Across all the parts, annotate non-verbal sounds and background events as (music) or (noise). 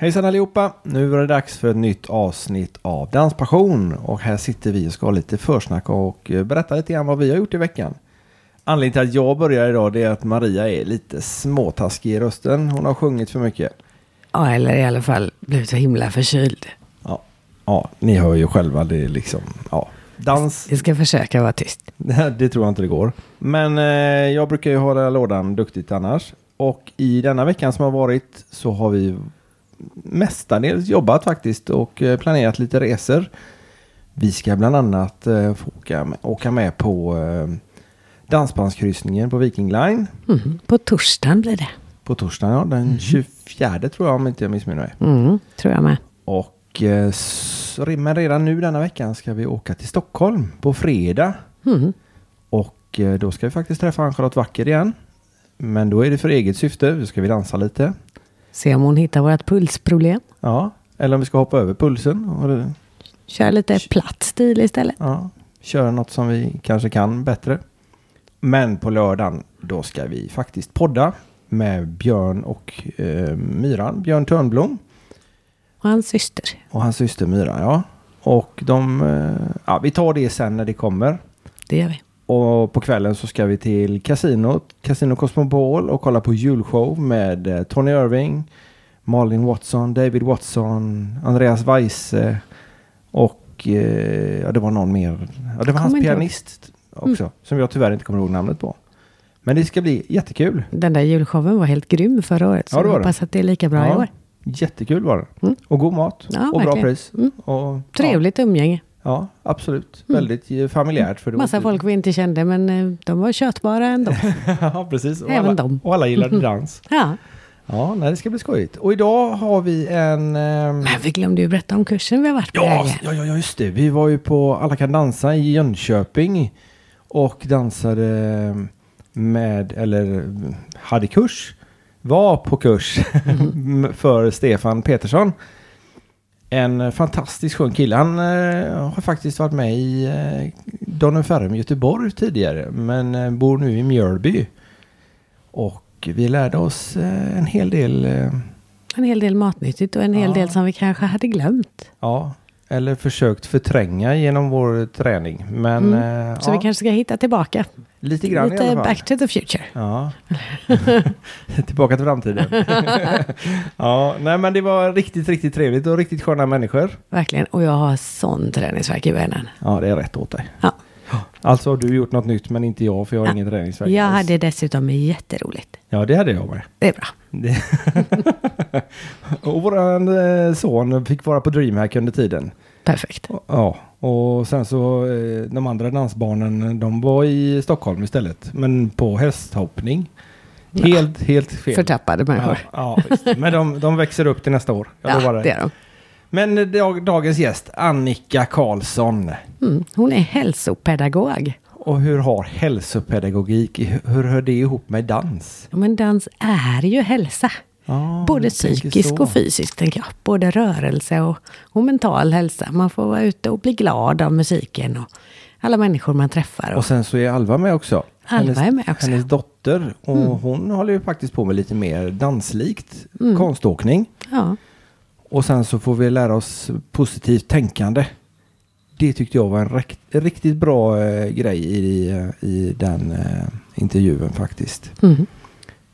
Hejsan allihopa! Nu var det dags för ett nytt avsnitt av Danspassion och här sitter vi och ska ha lite försnack och eh, berätta lite grann vad vi har gjort i veckan. Anledningen till att jag börjar idag är att Maria är lite småtaskig i rösten. Hon har sjungit för mycket. Ja, eller i alla fall blivit så himla förkyld. Ja, ja ni hör ju själva det är liksom, ja. Dans, Vi ska försöka vara tyst. (laughs) det tror jag inte det går. Men eh, jag brukar ju hålla lådan duktigt annars. Och i denna veckan som har varit så har vi mestadels jobbat faktiskt och eh, planerat lite resor. Vi ska bland annat eh, få åka, med, åka med på eh, Dansbandskryssningen på Viking Line Mm. På torsdagen blir det. på torsdagen, ja, den 24 tror jag om inte jag missminner mig. Mm, tror jag med. Och men redan nu denna veckan ska vi åka till Stockholm på fredag. Mm. Och då ska vi faktiskt träffa Ann-Charlotte Wacker igen. Men då är det för eget syfte. Då ska vi dansa lite. Se om hon hittar vårt pulsproblem. Ja, eller om vi ska hoppa över pulsen. Kör lite platt stil istället. ja, köra något som vi kanske kan bättre. Men på lördagen då ska vi faktiskt podda med Björn och eh, Myran. Björn Törnblom Och hans syster. och hans syster Myra. Ja. Och de, eh, ja, vi tar det sen när det kommer. Det gör vi. Och på kvällen så ska vi till kasinot, Casino Cosmopol och kolla på julshow med eh, Tony Irving, Malin Watson, David Watson, Andreas Weise och eh, ja, det var någon mer. Ja, det var hans inte ihåg. pianist också som jag tyvärr inte kommer ihåg namnet på. Men det ska bli jättekul. Den där julshowen var helt grym förra året. Så Ja, det jag hoppas att det är lika bra i Ja. år. Jättekul var det. Mm. Och god mat Ja, och bra verkligen. pris. Mm. Och, Trevligt umgänge. Ja, absolut. Väldigt eh, familjärt. För det Massa folk vi inte kände men eh, de var kötbara ändå. (laughs) ja, precis. Och Även alla, de. Och alla gillade dans. (laughs) ja. Ja, nej, det ska bli skojigt. Och idag har vi en... ehm, Men vi glömde ju berätta om kursen vi har varit på. ja, ja, ja, just det. Vi var ju på Alla kan dansa i Jönköping och dansade med, eller hade kurs, var på kurs (laughs) för Stefan Petersson. En fantastiskt skön kille. Han eh, har faktiskt varit med i eh, Don Ferrum Göteborg tidigare, men eh, bor nu i Mjölby. Och vi lärde oss eh, en hel del eh, En hel del matnyttigt och en hel Ja. del som vi kanske hade glömt. Ja, eller försökt förtränga genom vår träning. Men eh, Så ja, vi kanske ska hitta tillbaka. Lite grann i Lite alla fall. back to the future. Ja. (laughs) Tillbaka till framtiden. (laughs) ja, nej men det var riktigt, riktigt trevligt och riktigt sköna människor. Verkligen. Och jag har sån träningsvärk i benen. Ja, det är rätt åt dig. Ja. Alltså har du gjort något nytt men inte jag för jag har Ja. ingen träningsvärk. Jag alls. hade dessutom jätteroligt. Ja, det hade jag med. Det är bra. (laughs) Och våran eh, son fick vara på DreamHack under tiden. Perfekt. Ja, och sen så eh, de andra dansbarnen de var i Stockholm istället. Men på hästhoppning. Helt, helt fel. Förtappade Ja, människor. ja, visst. Men de, de växer upp till nästa år. Jag Ja, lovar det det. är de. Men eh, dag, dagens gäst, Annika Karlsson. Mm. Hon är hälsopedagog. Och hur har hälsopedagogik, hur hör det ihop med dans? Ja, Men dans är ju hälsa. Ja, Både psykisk och fysisk, tänker jag. Både rörelse och, och mental hälsa. Man får vara ute och bli glad av musiken och alla människor man träffar. Och, Och sen så är Alva med också. Alva är med också. Mm. Hennes dotter. Och hon håller ju faktiskt på med lite mer danslikt Mm. konståkning. ja, Och sen så får vi lära oss positivt tänkande. Det tyckte jag var en rikt, riktigt bra eh, grej i, i den eh, intervjun faktiskt. mm.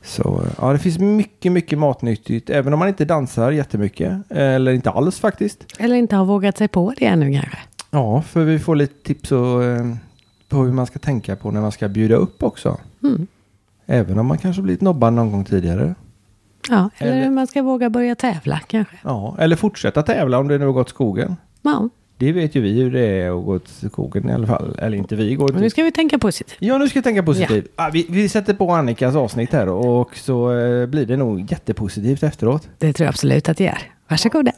Så eh, ja, det finns mycket, mycket matnyttigt. Även om man inte dansar jättemycket. Eller inte alls faktiskt. Eller inte har vågat sig på det ännu kanske. Ja, för vi får lite tips och, eh, på hur man ska tänka på när man ska bjuda upp också. Mm. Även om man kanske blivit nobbad någon gång tidigare. Ja, eller, Eller- hur man ska våga börja tävla kanske. Ja, eller fortsätta tävla om det nu har gått skogen. Ja, Det vet ju vi hur det är att gå till skogen i alla fall. Eller inte vi går och nu till... ska vi tänka positivt. Ja, nu ska jag tänka positivt. Ah, vi, vi sätter på Annikas avsnitt här och så eh, blir det nog jättepositivt efteråt. Det tror jag absolut att det gör. Varsågoda.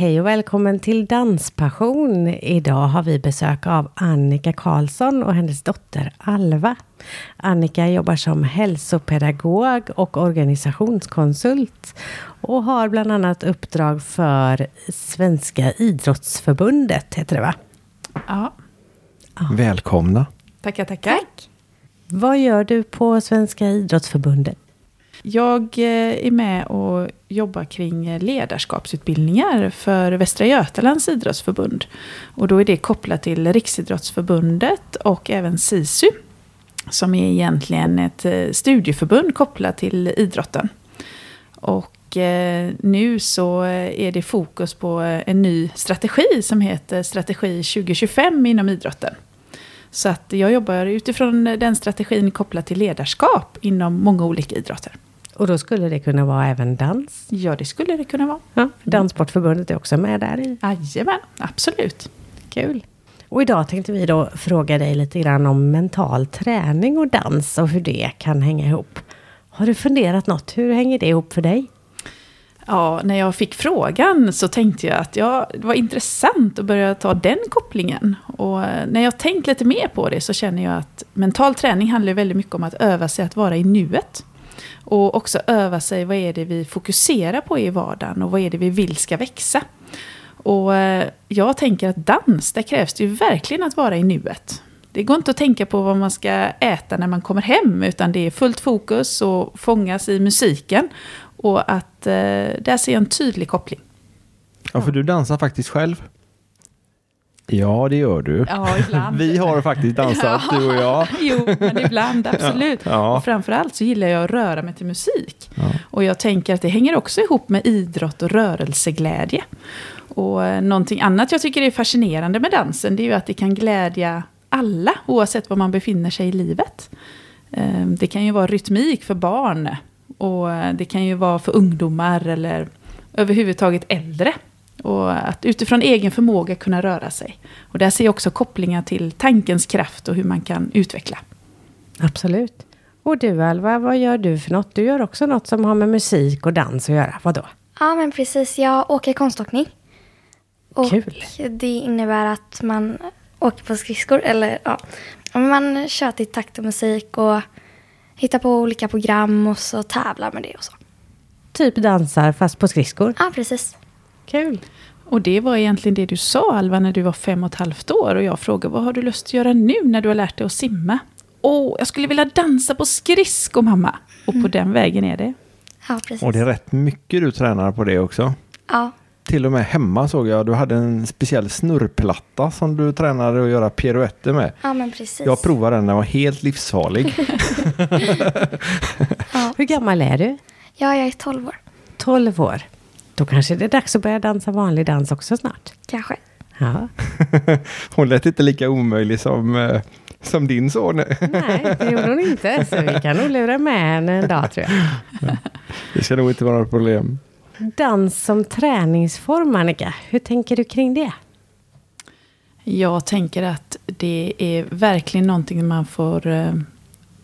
Hej och välkommen till Danspassion. Idag har vi besök av Annika Karlsson och hennes dotter Alva. Annika jobbar som hälsopedagog och organisationskonsult och har bland annat uppdrag för Svenska idrottsförbundet, heter det va? Ja, Välkomna. tackar, tackar. Vad gör du på Svenska idrottsförbundet? Jag eh, är med och jobbar kring ledarskapsutbildningar för Västra Götalands idrottsförbund. Och då är det kopplat till Riksidrottsförbundet och även SISU. Som är egentligen ett eh, studieförbund kopplat till idrotten. Och eh, nu så är det fokus på en ny strategi som heter Strategi 2025 inom idrotten. Så att jag jobbar utifrån den strategin kopplat till ledarskap inom många olika idrotter. Och då skulle det kunna vara även dans? Ja, det skulle det kunna vara. Ja, för Danssportförbundet är också med där i. Jajamän, absolut. Kul. Och idag tänkte vi då fråga dig lite grann om mental träning och dans och hur det kan hänga ihop. Har du funderat något? Hur hänger det ihop för dig? Ja, när jag fick frågan så tänkte jag att ja, det var intressant att börja ta den kopplingen. Och eh, när jag tänkt lite mer på det så känner jag att mental träning handlar väldigt mycket om att öva sig att vara i nuet. Och också öva sig, vad är det vi fokuserar på i vardagen och vad är det vi vill ska växa. Och eh, jag tänker att dans, där krävs det ju verkligen att vara i nuet. Det går inte att tänka på vad man ska äta när man kommer hem, utan det är fullt fokus och fångas i musiken. Och att eh, där ser jag en tydlig koppling. Ja, för du dansar faktiskt själv. Ja, det gör du. Ja, ibland. Vi har faktiskt dansat, du och jag. (laughs) jo, men ibland absolut. Ja. Och framförallt så gillar jag att röra mig till musik. Ja. Och jag tänker att det hänger också ihop med idrott och rörelseglädje. Och eh, någonting annat jag tycker är fascinerande med dansen, det är ju att det kan glädja alla, oavsett var man befinner sig i livet. Eh, Det kan ju vara rytmik för barn, och eh, det kan ju vara för ungdomar eller överhuvudtaget äldre. Och att utifrån egen förmåga kunna röra sig. Och där ser jag också kopplingar till tankens kraft och hur man kan utveckla. Absolut. Och du Alva, vad gör du för något? Du gör också något som har med musik och dans att göra. Vad då? Ja, men precis. Jag åker konståkning. Och Kul. det innebär att man åker på skridskor. Eller ja, man kör till takt och musik och hittar på olika program och så tävlar med det och så. Typ dansar fast på skridskor. Ja, precis. Kul. Och det var egentligen det du sa Alva när du var fem och ett halvt år. Och jag frågade vad har du lust att göra nu när du har lärt dig att simma? Åh, jag skulle vilja dansa på skridskor mamma. Och på den vägen är det. Ja, precis. Och det är rätt mycket du tränar på det också. Ja, Till och med hemma såg jag, du hade en speciell snurrplatta som du tränade att göra piruetter med. ja men precis. Jag provade den, den var helt livsfarlig. (laughs) (laughs) Hur gammal är du? Ja, jag är 12 år. 12 år. Då kanske det är dags att börja dansa vanlig dans också snart. Kanske. Ja. (laughs) Hon lät inte lika omöjlig som, eh, som din son. Nej, det gjorde hon inte. Så vi kan nog lura med henne en dag tror jag. Det ska nog inte vara något problem. Dans som träningsform, Annika. Hur tänker du kring det? Jag tänker att det är verkligen någonting man får eh,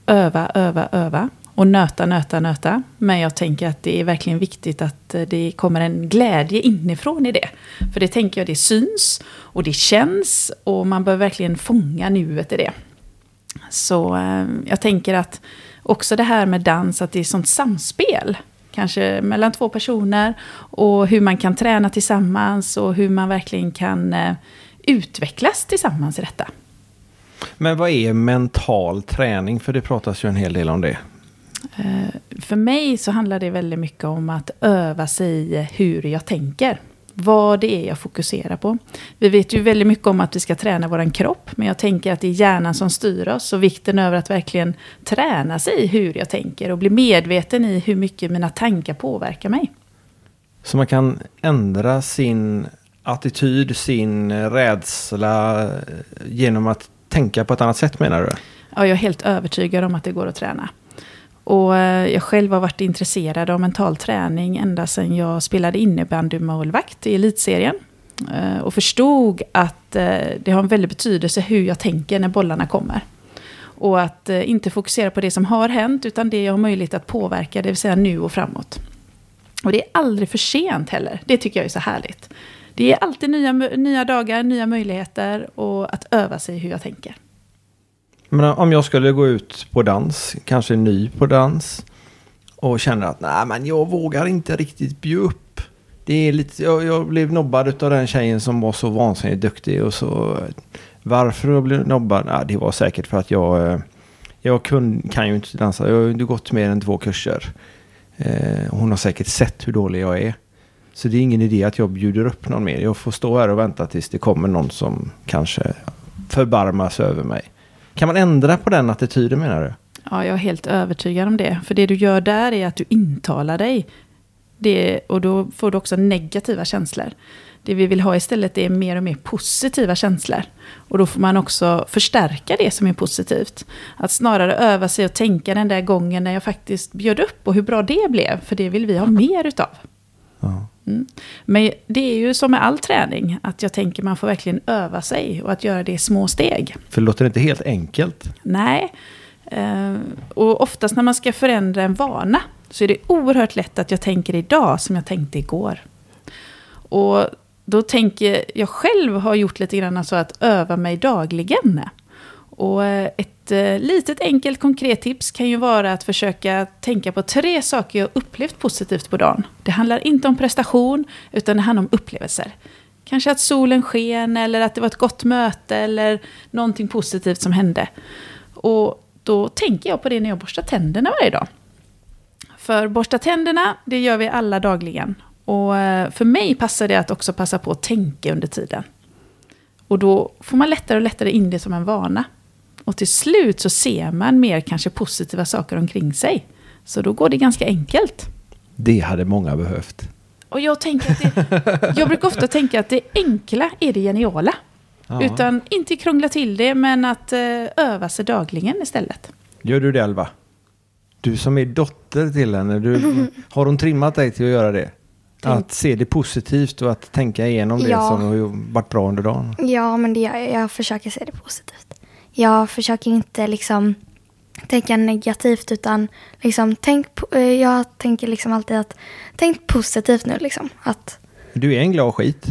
öva, öva, öva. Och nöta, nöta, nöta. Men jag tänker att det är verkligen viktigt att eh, det kommer en glädje inifrån i det. För det tänker jag, det syns och det känns och man bör verkligen fånga nuet i det. Så eh, jag tänker att också det här med dans, att det är sånt samspel. Kanske mellan två personer och hur man kan träna tillsammans och hur man verkligen kan eh, utvecklas tillsammans i detta. Men vad är mental träning? För det pratas ju en hel del om det. Eh, För mig så handlar det väldigt mycket om att öva sig i hur jag tänker. Vad det är jag fokuserar på. Vi vet ju väldigt mycket om att vi ska träna vår kropp. Men jag tänker att det är hjärnan som styr oss. Och vikten över att verkligen träna sig i hur jag tänker. Och bli medveten i hur mycket mina tankar påverkar mig. Så man kan ändra sin attityd, sin rädsla eh, genom att tänka på ett annat sätt menar du? Ja, jag är helt övertygad om att det går att träna. Och eh, jag själv har varit intresserad av mental träning ända sedan jag spelade innebandymålvakt i elitserien. Eh, och förstod att eh, det har en väldig betydelse hur jag tänker när bollarna kommer. Och att inte fokusera på det som har hänt, utan det jag har möjlighet att påverka, det vill säga nu och framåt. Och det är aldrig för sent heller. Det tycker jag är så härligt. det är alltid nya, nya dagar, nya möjligheter och att öva sig hur jag tänker. Men eh, om jag skulle gå ut på dans, kanske ny på dans och känner att nej men jag vågar inte riktigt bjuda upp. Det är lite, jag, jag blev nobbad av den tjejen som var så vansinnigt duktig och så eh, varför jag blev nobbad? Nej, det var säkert för att jag, eh, jag kun, kan ju inte dansa. Jag har ju gått mer än två kurser. Eh, hon har säkert sett hur dålig jag är. Så det är ingen idé att jag bjuder upp någon mer. Jag får stå här och vänta tills det kommer någon som kanske förbarmas över mig. Kan man ändra på den attityden menar du? Ja, jag är helt övertygad om det. För det du gör där är att du intalar dig. Det, och då får du också negativa känslor. Det vi vill ha istället är mer och mer positiva känslor. Och då får man också förstärka det som är positivt. Att snarare öva sig och tänka den där gången när jag faktiskt bjöd upp och hur bra det blev. För det vill vi ha mer utav. Ja. Mm. Men det är ju som med all träning, att jag tänker man får verkligen öva sig och att göra det i små steg. För det låter inte helt enkelt. Nej. Eh, och oftast när man ska förändra en vana så är det oerhört lätt att jag tänker idag som jag tänkte igår. Och då tänker jag själv har gjort lite grann så att öva mig dagligen. Och eh, ett eh, litet enkelt konkret tips kan ju vara att försöka tänka på tre saker jag upplevt positivt på dagen. Det handlar inte om prestation, utan det handlar om upplevelser. Kanske att solen sken, eller att det var ett gott möte, eller någonting positivt som hände. Och då tänker jag på det när jag borstar tänderna varje dag. För borsta tänderna, det gör vi alla dagligen. Och eh, för mig passar det att också passa på att tänka under tiden. Och då får man lättare och lättare in det som en vana. Och till slut så ser man mer kanske positiva saker omkring sig. Så då går det ganska enkelt. Det hade många behövt. Och jag, tänker att det, jag brukar ofta tänka att det enkla är det geniala. Ja. Utan inte krångla till det, men att eh, öva sig dagligen istället. Gör du det Alva? Du som är dotter till henne, du, (laughs) har hon trimmat dig till att göra det? Att se det positivt och att tänka igenom det Ja. som har varit bra under dagen. Ja, men det jag. Jag försöker se det positivt. Jag försöker inte liksom tänka negativt utan liksom tänk, eh, jag tänker liksom alltid att tänk positivt nu liksom. Att, Du är en glad skit.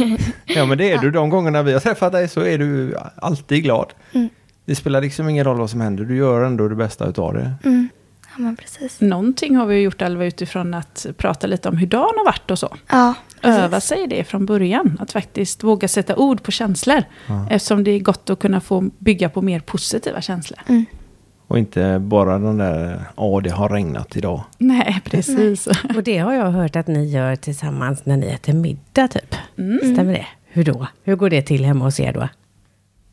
(laughs) ja men det är du. De gångerna vi har träffat dig så är du alltid glad. Mm. Det spelar liksom ingen roll vad som händer. Du gör ändå det bästa utav det. mm, ja men precis. Någonting har vi gjort Alva utifrån att prata lite om hur dagen har varit och så. Ja, precis. Öva sig i det från början. Att faktiskt våga sätta ord på känslor. Ja. Eftersom det är gott att kunna få bygga på mer positiva känslor. Mm. Och inte bara den där, ja det har regnat idag. Nej, precis. (laughs) Och det har jag hört att ni gör tillsammans när ni äter middag typ. Mm. Stämmer det? Hur då? Hur går det till hemma hos er då?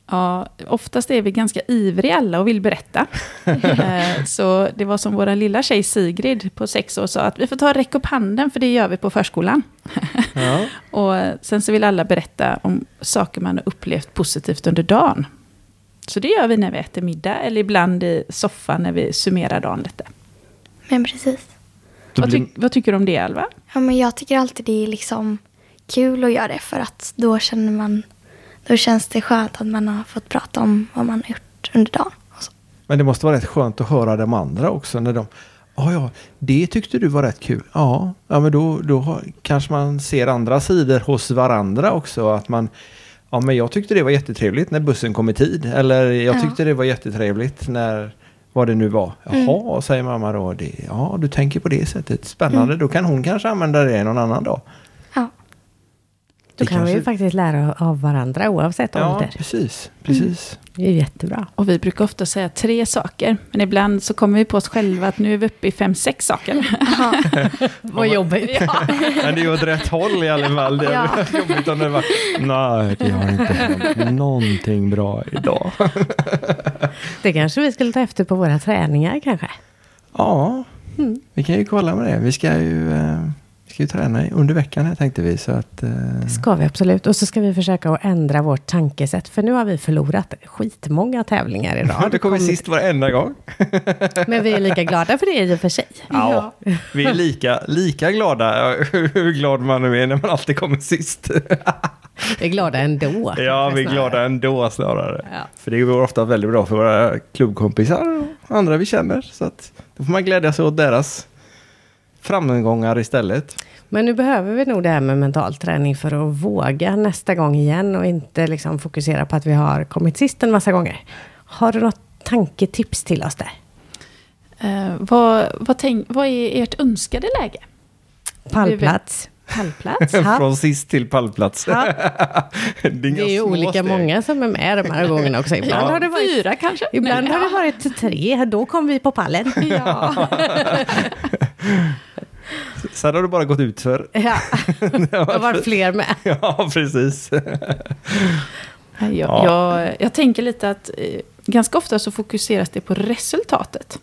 Ja, oftast är vi ganska ivriga alla och vill berätta. (laughs) Eh, så det var som vår lilla tjej Sigrid på sex år sa att vi får ta och räcka upp handen för det gör vi på förskolan. Ja. (laughs) Och sen så vill alla berätta om saker man har upplevt positivt under dagen. Så det gör vi när vi äter middag eller ibland i soffan när vi summerar dagen lite. Men precis. Vad, ty- vad tycker du om det Alva? Ja, men jag tycker alltid det är liksom kul att göra det för att då känner man, då känns det skönt att man har fått prata om vad man har gjort under dagen. Men det måste vara rätt skönt att höra de andra också när de Ja, ja, det tyckte du var rätt kul. Ja, ja men då, då kanske man ser andra sidor hos varandra också. Att man, ja men jag tyckte det var jättetrevligt när bussen kom i tid. Eller jag Ja. tyckte det var jättetrevligt när, vad det nu var. Jaha, säger mamma då. Det, ja, du tänker på det sättet. Spännande, då kan hon kanske använda det någon annan dag. Ja, Då kan vi ju kanske- faktiskt lära av varandra oavsett Ja, ålder. precis, precis. Det är jättebra. Och vi brukar ofta säga tre saker. Men ibland så kommer vi på oss själva att nu är vi uppe i fem, sex saker. (laughs) Vad jobbigt. Men det är ju åt rätt håll i alla fall. Det är Ja. jobbigt om det var, nej, det har inte hänt någonting bra idag. (laughs) Det kanske vi skulle ta efter på våra träningar kanske. Ja, Mm. vi kan ju kolla med det. Vi ska ju, eh, ska ju träna under veckan här tänkte vi. Så att, eh, Det ska vi absolut. Och så ska vi försöka att ändra vårt tankesätt. För nu har vi förlorat skitmånga tävlingar idag. det kommer sist varenda gång. (laughs) Men vi är lika glada för det i och för sig. Ja, vi är lika, lika glada hur glad man nu är när man alltid kommer sist. Vi är glada ändå. Ja, vi är glada ändå snarare. Ja. För det går ofta väldigt bra för våra klubbkompisar och andra vi känner. Så att då får man glädja sig åt deras framgångar istället. Men nu behöver vi nog det här med mental träning för att våga nästa gång igen och inte liksom fokusera på att vi har kommit sist en massa gånger. Har du något tanketips till oss där? Eh, vad, vad, tänk, vad är ert önskade läge? Pallplats. Pallplats? (laughs) Från sist till pallplats. (laughs) Det är, Det är ju olika steg. många som är med de här gångerna också. (laughs) Ibland, Ja, har, det varit, Fyra kanske? ibland Nej, har det ja. varit tre, då kom vi på pallen. Ja. (laughs) Sen har det bara gått ut för. Ja, (laughs) det har varit fler med. (laughs) ja, precis. Jag, Ja. jag, jag tänker lite att eh, ganska ofta så fokuseras det på resultatet.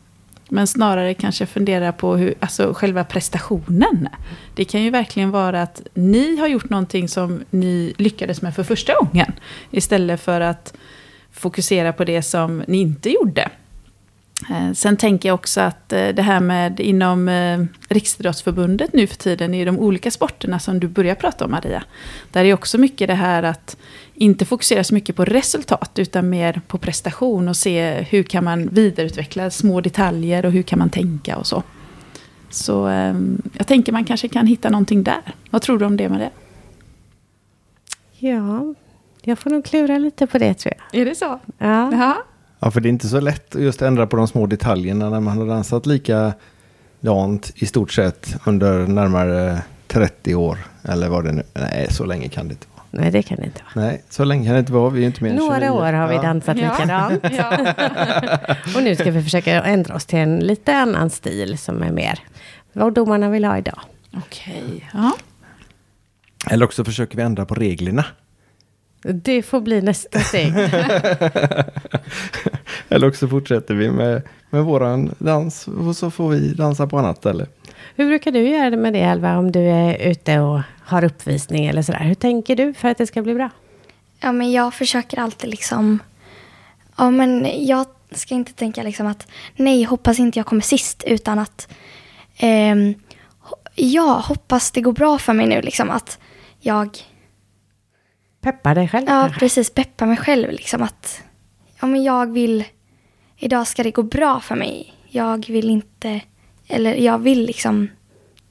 Men snarare kanske fundera på hur, alltså själva prestationen. Det kan ju verkligen vara att ni har gjort någonting som ni lyckades med för första gången. Istället för att fokusera på det som ni inte gjorde. Eh, Sen tänker jag också att eh, det här med inom eh, Riksidrottsförbundet nu för tiden i de olika sporterna som du börjar prata om Maria. Där är också mycket det här att inte fokusera så mycket på resultat utan mer på prestation och se hur kan man vidareutveckla små detaljer och hur kan man tänka och så. Så eh, jag tänker man kanske kan hitta någonting där. Vad tror du om det Maria? Ja, jag får nog klura lite på det tror jag. Är det så? Ja. Ja. Ja, för det är inte så lätt att just ändra på de små detaljerna när man har dansat likadant i stort sett under närmare 30 år. Eller vad det nu Nej, så länge kan det inte vara. Nej, det kan det inte vara. Nej, så länge kan det inte vara. Vi är inte mer än Några 29. år har vi Ja. dansat likadant. (laughs) Ja. (laughs) Och nu ska vi försöka ändra oss till en lite annan stil som är mer vad domarna vill ha idag. Okej. Ja. Eller också försöker vi ändra på reglerna. Det får bli nästa steg. (laughs) Eller också fortsätter vi med, med våran dans och så får vi dansa på annat ställe. Hur brukar du göra det med det Alva, om du är ute och har uppvisning eller sådär? Hur tänker du för att det ska bli bra? Ja, men jag försöker alltid liksom... Ja, men jag ska inte tänka liksom att nej, hoppas inte jag kommer sist, utan att ho- ja, hoppas det går bra för mig nu, liksom att jag, Peppa dig själv ja, precis peppar mig själv, liksom att ja, men jag vill, idag ska det gå bra för mig. Jag vill inte, eller jag vill liksom,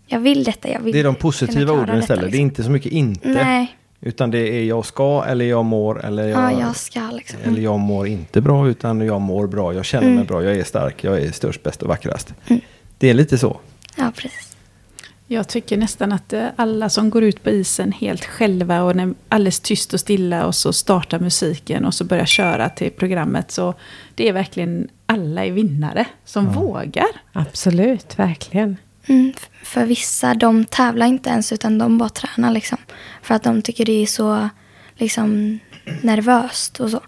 jag vill detta, jag vill Det är de positiva orden istället. Det är liksom. inte så mycket inte. Nej, Utan det är jag ska eller jag mår eller jag, ja, jag ska liksom. eller jag mår inte bra utan jag mår bra. Jag känner Mm. mig bra. Jag är stark. Jag är störst, bäst och vackrast. Det är lite så. Ja, precis. Jag tycker nästan att eh, alla som går ut på isen helt själva och när alldeles tyst och stilla och så startar musiken och så börjar köra till programmet. Så det är verkligen alla är vinnare som vågar. Absolut, verkligen. Mm, för vissa, de tävlar inte ens utan de bara tränar liksom. För att de tycker det är så liksom nervöst och så. Så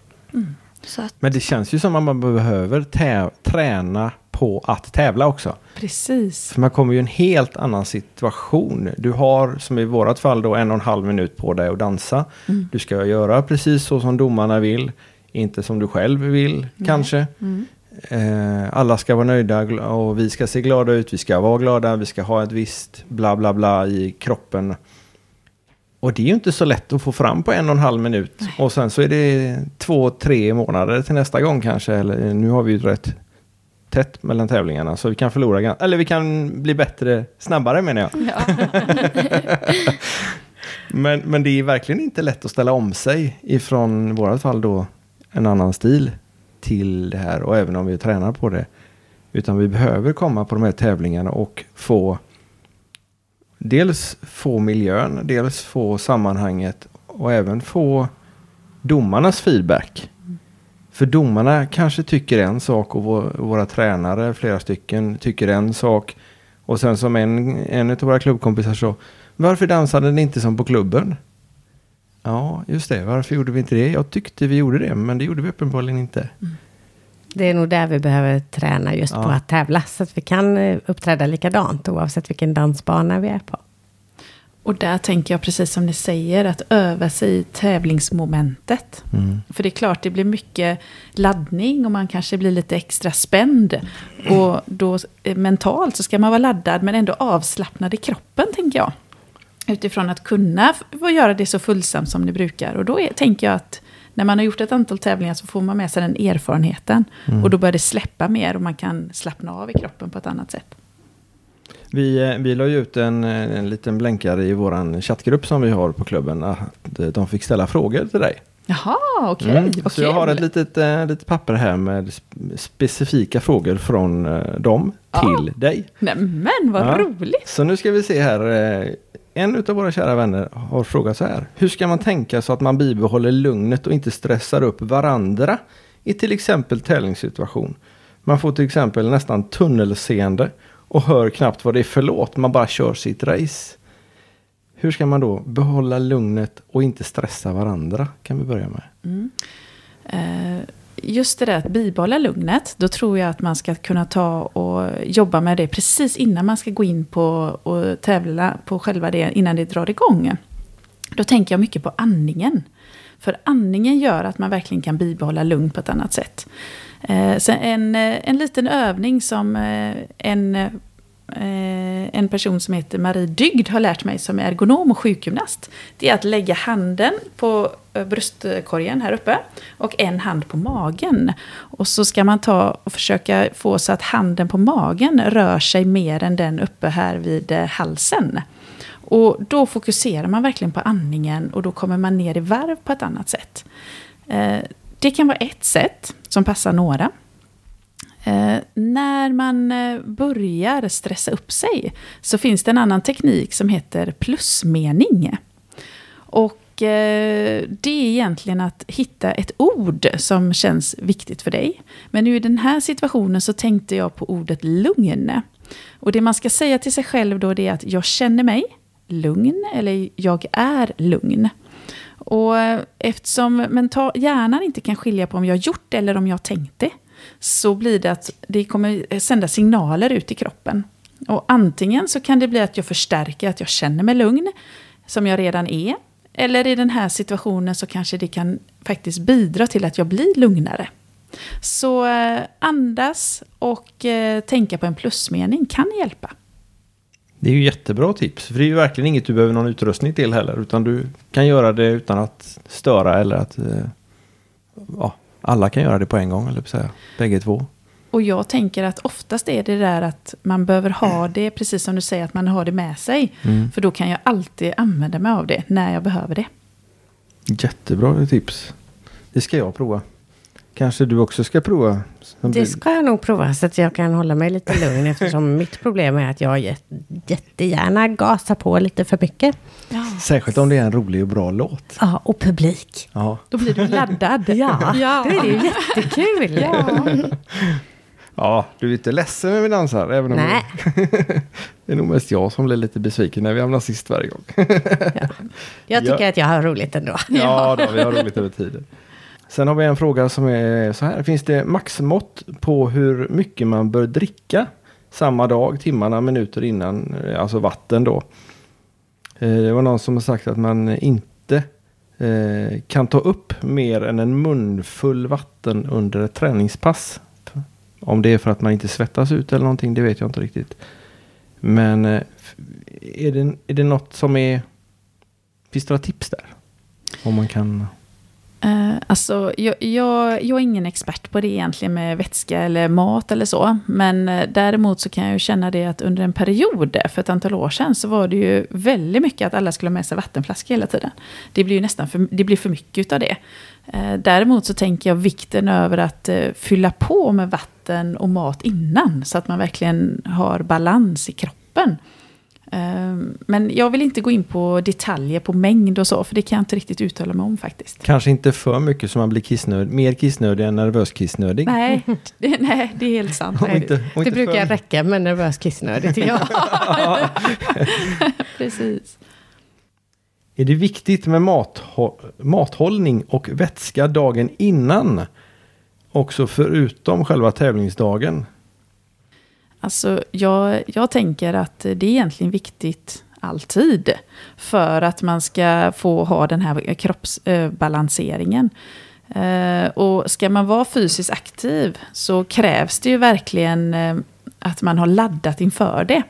att, Men det känns ju som att man behöver träna på att tävla också. Precis. För man kommer ju i en helt annan situation. Du har, som i vårat fall, då en och en halv minut på dig att dansa. Du ska göra precis så som domarna vill. Inte som du själv vill, kanske. Eh, alla ska vara nöjda och vi ska se glada ut. Vi ska vara glada. Vi ska ha ett visst bla bla bla i kroppen. Och det är ju inte så lätt att få fram på en och en halv minut. Och sen så är det två, tre månader till nästa gång kanske. Eller nu har vi ju rätt tätt mellan tävlingarna. Så vi kan förlora, eller vi kan bli bättre snabbare menar jag. Ja. (laughs) Men, men det är verkligen inte lätt att ställa om sig ifrån, i vårat fall då, en annan stil till det här. Och även om vi tränar på det. Utan vi behöver komma på de här tävlingarna och få dels få miljön, dels få sammanhanget och även få domarnas feedback. För domarna kanske tycker en sak och vår, våra tränare, flera stycken, tycker en sak. Och sen som en, en av våra klubbkompisar så, varför dansade ni inte som på klubben? Ja, just det, varför gjorde vi inte det? Jag tyckte vi gjorde det, men det gjorde vi uppenbarligen inte. Mm. Det är nog där vi behöver träna just Ja. på att tävla. Så att vi kan eh, uppträda likadant oavsett vilken dansbana vi är på. Och där tänker jag precis som ni säger, att öva sig i tävlingsmomentet. För det är klart, det blir mycket laddning och man kanske blir lite extra spänd. Och då eh, mentalt så ska man vara laddad men ändå avslappnad i kroppen, tänker jag. Utifrån att kunna göra det så fullsamt som ni brukar. Och då är, tänker jag att när man har gjort ett antal tävlingar så får man med sig den erfarenheten. Och då börjar det släppa mer och man kan slappna av i kroppen på ett annat sätt. Vi, eh, vi la ju ut en, eh, en liten blänkare i vår chattgrupp som vi har på klubben. Att eh, de fick ställa frågor till dig. Jaha, okej. Mm, vad Så jag har ett litet, litet papper här med sp- specifika frågor från dem till dig. Nämen, vad Ja. roligt. Så nu ska vi se här. En av våra kära vänner har frågat så här. Hur ska man tänka så att man bibehåller lugnet och inte stressar upp varandra i till exempel tävlingssituation? Man får till exempel nästan tunnelseende och hör knappt vad det är för låt. Man bara kör sitt race. Hur ska man då behålla lugnet och inte stressa varandra? Kan vi börja med. Mm. Eh, Just det där att bibehålla lugnet, då tror jag att man ska kunna ta och jobba med det precis innan man ska gå in på och tävla på själva det, innan det drar igång. Då tänker jag mycket på andningen. För andningen gör att man verkligen kan bibehålla lugn på ett annat sätt. Eh, så en, eh, en liten övning som eh, en, eh, Eh, en person som heter Marie Dygd har lärt mig som är ergonom och sjukgymnast. Det är att lägga handen på eh, bröstkorgen här uppe och en hand på magen. Och så ska man ta och försöka få så att handen på magen rör sig mer än den uppe här vid eh, halsen. Och då fokuserar man verkligen på andningen och då kommer man ner i varv på ett annat sätt. Det kan vara ett sätt som passar några. Eh, när man eh, börjar stressa upp sig så finns det en annan teknik som heter plusmening. Och eh, det är egentligen att hitta ett ord som känns viktigt för dig. Men nu i den här situationen så tänkte jag på ordet lugn. Och det man ska säga till sig själv då det är att jag känner mig lugn eller jag är lugn. Och eh, eftersom mental, hjärnan inte kan skilja på om jag gjort det eller om jag tänkt det, så blir det att det kommer sända signaler ut i kroppen. Och antingen så kan det bli att jag förstärker att jag känner mig lugn, som jag redan är. Eller i den här situationen så kanske det kan faktiskt bidra till att jag blir lugnare. Så eh, andas och eh, tänka på en plusmening kan hjälpa. Det är ju jättebra tips. För det är ju verkligen inget du behöver någon utrustning till heller. Utan du kan göra det utan att störa eller att... Eh, ja, alla kan göra det på en gång, eller säga. Bägge två. Och jag tänker att oftast är det där att man behöver ha (clears throat) det, precis som du säger, att man har det med sig. Mm. För då kan jag alltid använda mig av det när jag behöver det. Jättebra tips. Det ska jag prova. Kanske du också ska prova? Det ska jag nog prova så att jag kan hålla mig lite (laughs) lugn eftersom mitt problem är att jag jät- jättegärna gasar på lite för mycket. Särskilt om det är en rolig och bra låt. Ja, och publik. Ja, Då blir du laddad. (laughs) Ja, (laughs) Ja. då är det ju jättekul. ja du är inte ledsen när vi dansar. Även om Nej. det är nog mest jag som blir lite besviken när vi hamnar sist varje gång. Jag tycker Ja. att jag har roligt ändå. Ja, då, vi har roligt över tiden. Sen har vi en fråga som är så här. Finns det maxmått på hur mycket man bör dricka samma dag, timmarna, minuter innan, eh, alltså vatten då? Eh, det var någon som har sagt att man inte eh, kan ta upp mer än en munfull vatten under ett träningspass. Om det är för att man inte svettas ut eller någonting, det vet jag inte riktigt. Men är det, är det något som är... Finns det några tips där? Om man kan... Eh, alltså, jag, jag, jag är ingen expert på det egentligen med vätska eller mat eller så. Men eh, däremot så kan jag ju känna det att under en period eh, för ett antal år sedan så var det ju väldigt mycket att alla skulle ha med sig vattenflaska hela tiden. Det blir ju nästan för, det blir för mycket av det. Däremot så tänker jag vikten över att fylla på med vatten och mat innan. Så att man verkligen har balans i kroppen. Eh, Men jag vill inte gå in på detaljer på mängd och så, för det kan jag inte riktigt uttala mig om faktiskt. Kanske inte för mycket så man blir kissnödig. Mer kissnödig än nervös kissnödig. Nej, (laughs) det, nej, det är helt sant. Och inte, och Det brukar för... räcka med nervös kissnödig tycker jag. (laughs) Precis. Är det viktigt med mathå- mathållning och vätska dagen innan? Också förutom själva tävlingsdagen. Alltså, jag, jag tänker att det är egentligen viktigt alltid. För att man ska få ha den här kroppsbalanseringen. Eh, eh, och ska man vara fysiskt aktiv så krävs det ju verkligen eh, att man har laddat inför det.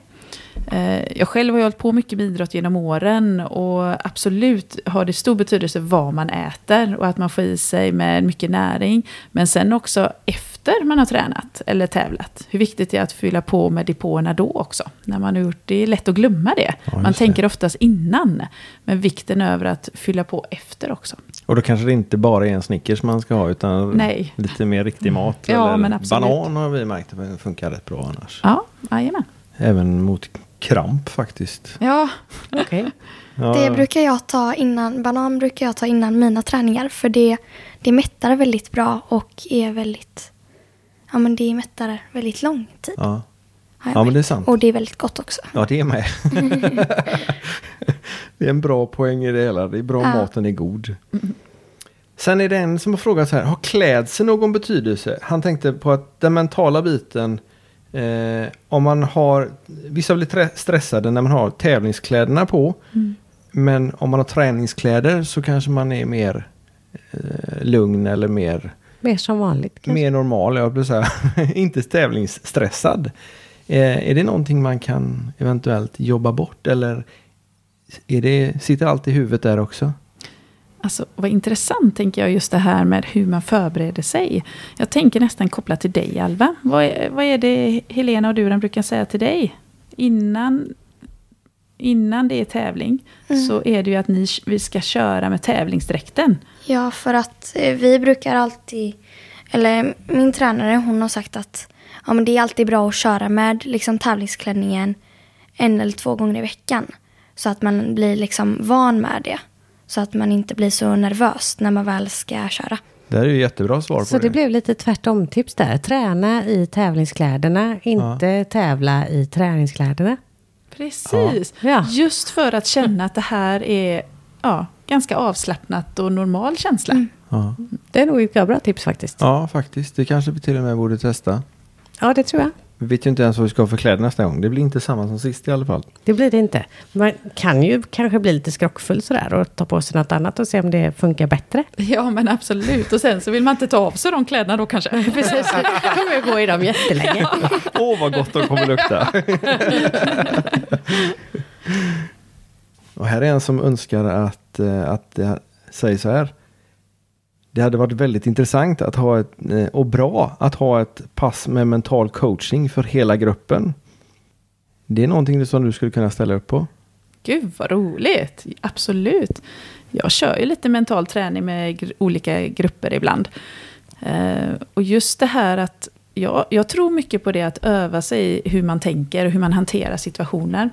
Jag själv har ju hållit på mycket med idrott genom åren och absolut har det stor betydelse vad man äter och att man får i sig med mycket näring. Men sen också efter efter man har tränat eller tävlat. Hur viktigt det är att fylla på med depåerna då också. När man har gjort det är lätt att glömma det. Ja, man tänker oftast innan. Men vikten över att fylla på efter också. Och då kanske det inte bara är en Snickers man ska ha utan Nej. lite mer riktig mat. Ja, eller men absolut. banan har vi märkt att det funkar rätt bra annars. Ja, jajamän. Även mot kramp faktiskt. Ja, (laughs) Okej. Ja, Det brukar jag ta innan, banan brukar jag ta innan mina träningar för det, det mättar väldigt bra och är väldigt, ja men det mättar väldigt lång tid. ja. ja, men det är sant. Och det är väldigt gott också. Ja, det är med. (laughs) det är en bra poäng i det hela. Det är bra Ja. maten är god. Sen är det en som har frågat så här, har klädsel någon betydelse? Han tänkte på att den mentala biten, eh, om man har, vissa blir stressade när man har tävlingskläderna på. Men om man har träningskläder så kanske man är mer eh, lugn eller mer, Mer som vanligt kanske. mer normal. Jag vill säga, (laughs) inte tävlingsstressad. Eh, är det någonting man kan eventuellt jobba bort eller är det, sitter allt i huvudet där också? Alltså, vad intressant tänker jag just det här med hur man förbereder sig. Jag tänker nästan kopplat till dig Alva. Vad är, vad är det Helena och Duran brukar säga till dig? Innan, innan det är tävling så är det ju att ni, vi ska köra med tävlingsdräkten. Ja, för att eh, vi brukar alltid, eller min tränare hon har sagt att ja, men det är alltid bra att köra med liksom, tävlingsklänningen en eller två gånger i veckan. Så att man blir liksom van med det. Så att man inte blir så nervös när man väl ska köra. Det här är ju jättebra svar på Så det blev lite tvärtom-tips där. Träna i tävlingskläderna, inte tävla i träningskläderna. Precis. Ja. Just för att känna att det här är ja, ganska avslappnat och normal känsla. Ja. Det är nog ett bra tips faktiskt. ja, faktiskt. Det kanske vi till och med borde testa. Ja, det tror jag. Vi vet ju inte ens vad vi ska ha för kläder nästa gång. Det blir inte samma som sist i alla fall. Det blir det inte. Man kan ju kanske bli lite skrockfull sådär och ta på sig något annat och se om det funkar bättre. Ja, men absolut. Och sen så vill man inte ta av sig de kläderna då kanske. (laughs) Precis, då kommer jag gå i dem jättelänge. Åh, vad gott de kommer lukta. (laughs) (laughs) och här är en som önskar att, eh, att det säger så här. Det hade varit väldigt intressant att ha ett, eh, och bra att ha ett pass med mental coaching för hela gruppen. Det är någonting som du skulle kunna ställa upp på. Gud vad roligt! Absolut. Jag kör ju lite mental träning med gr- olika grupper ibland. Eh, och just det här att jag, jag tror mycket på det att öva sig hur man tänker och hur man hanterar situationer.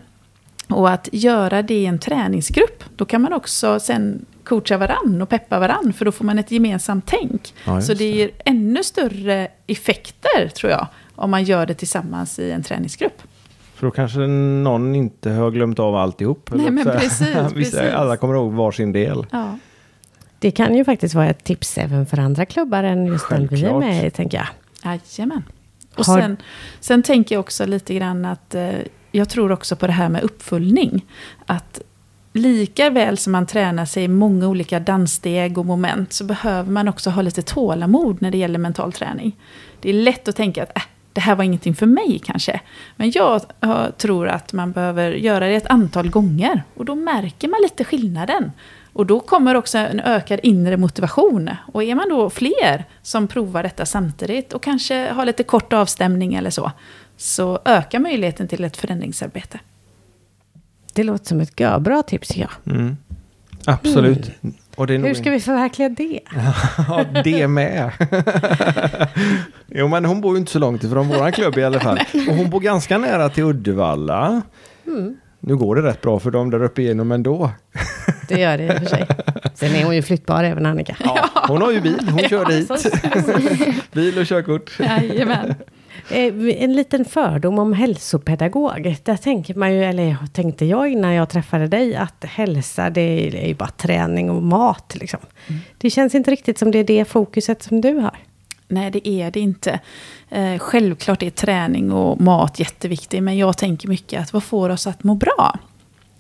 Och att göra det i en träningsgrupp, då kan man också sen coacha varann och peppa varann, för då får man ett gemensamt tänk. Ja, Så det ger ännu större effekter, tror jag, om man gör det tillsammans i en träningsgrupp. För då kanske någon inte har glömt av alltihop. Nej, men precis, (laughs) precis. Alla kommer ihåg varsin del. Ja. Det kan ju faktiskt vara ett tips även för andra klubbar än just den vi är Självklart. med i, tänker jag. Jajamän. Och Har- sen, sen tänker jag också lite grann att eh, jag tror också på det här med uppföljning. Att lika väl som man tränar sig i många olika danssteg och moment så behöver man också ha lite tålamod när det gäller mental träning. Det är lätt att tänka att äh, det här var ingenting för mig kanske. Men jag tror att man behöver göra det ett antal gånger och då märker man lite skillnaden. Och då kommer också en ökad inre motivation. Och är man då fler som provar detta samtidigt och kanske har lite kort avstämning eller så, så ökar möjligheten till ett förändringsarbete. Det låter som ett bra tips, ja. Mm. Absolut. Och det är nog Hur ska vi förverkliga det? (laughs) Ja, det med. jo, men hon bor ju inte så långt ifrån våran klubb i alla fall. (laughs) Och hon bor ganska nära till Uddevalla. Nu går det rätt bra för dem där uppe igenom ändå. Det gör det i och för sig. Sen är hon ju flyttbar även Annika. Ja, hon har ju bil, hon (laughs) kör dit. (laughs) Bil och körkort. Jajamän. Eh, En liten fördom om hälsopedagog. Där tänker man ju, eller tänkte jag innan jag träffade dig, att hälsa det är ju bara träning och mat. Liksom. Det känns inte riktigt som det är det fokuset som du har. Nej, det är det inte. Eh, självklart är träning och mat jätteviktigt, men jag tänker mycket att vad får oss att må bra?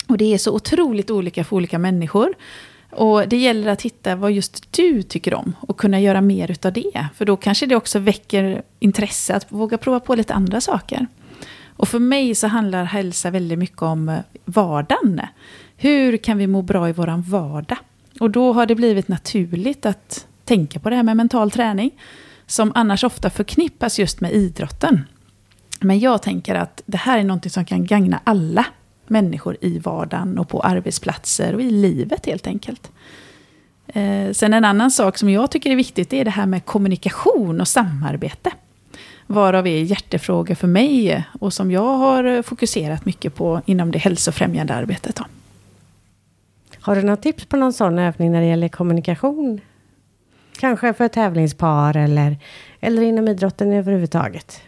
Och det är så otroligt olika för olika människor. Och det gäller att hitta vad just du tycker om och kunna göra mer utav det. För då kanske det också väcker intresse att våga prova på lite andra saker. Och för mig så handlar hälsa väldigt mycket om eh, vardagen. Hur kan vi må bra i våran vardag? Och då har det blivit naturligt att tänka på det här med mental träning. som annars ofta förknippas just med idrotten. Men jag tänker att det här är något som kan gagna alla människor i vardagen och på arbetsplatser och i livet helt enkelt. Eh, sen en annan sak som jag tycker är viktigt är det här med kommunikation och samarbete. Varav är hjärtefrågor för mig och som jag har fokuserat mycket på inom det hälsofrämjande arbetet. Då. Har du några tips på någon sån övning när det gäller kommunikation? Kanske för tävlingspar eller, eller inom idrotten överhuvudtaget?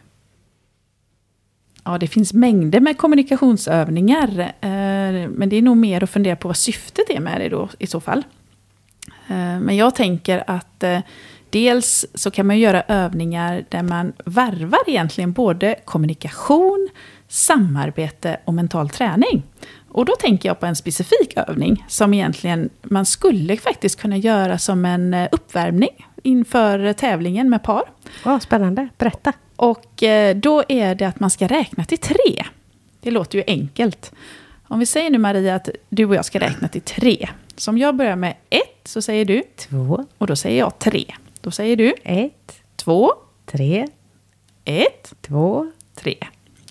Ja, det finns mängder med kommunikationsövningar. Eh, men det är nog mer att fundera på vad syftet är med det då i så fall. Eh, men jag tänker att eh, dels så kan man göra övningar där man varvar egentligen både kommunikation, samarbete och mental träning. Och då tänker jag på en specifik övning som egentligen man skulle faktiskt kunna göra som en eh, uppvärmning inför tävlingen med par. Oh, spännande, berätta. Och eh, då är det att man ska räkna till tre. Det låter ju enkelt. Om vi säger nu Maria att du och jag ska räkna till tre. Så om jag börjar med ett så säger du två. Och då säger jag tre. Då säger du ett, två, tre, ett, två, tre.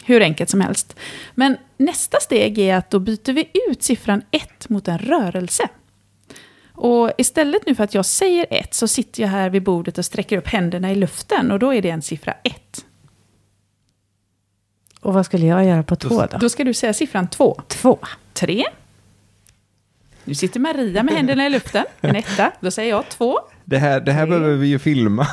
Hur enkelt som helst. Men nästa steg är att då byter vi ut siffran ett mot en rörelse. Och istället nu för att jag säger ett så sitter jag här vid bordet och sträcker upp händerna i luften och då är det en siffra ett. Och vad skulle jag göra på två då? Då ska du säga siffran två. Två. Tre. Nu sitter Maria med (laughs) händerna i luften, en etta. Då säger jag två. Det här, det här behöver vi ju filma.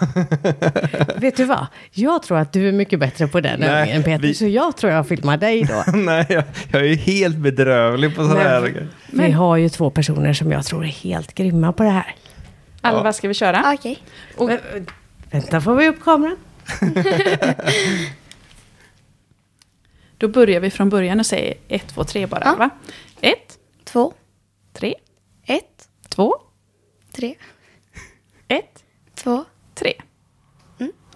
(laughs) Vet du vad? Jag tror att du är mycket bättre på den Nej, övningen Peter, vi- så jag tror jag filmar dig då. (laughs) Nej, jag, jag är helt bedrövlig på sådana här grejer. Vi har ju två personer som jag tror är helt grymma på det här. Alva, ska vi köra? Okej. Och, Vänta, får vi upp kameran? (laughs) då börjar vi från början och säger ett, två, tre bara. Ja. Va? Ett, Två, tre, ett, två, tre, två. tre.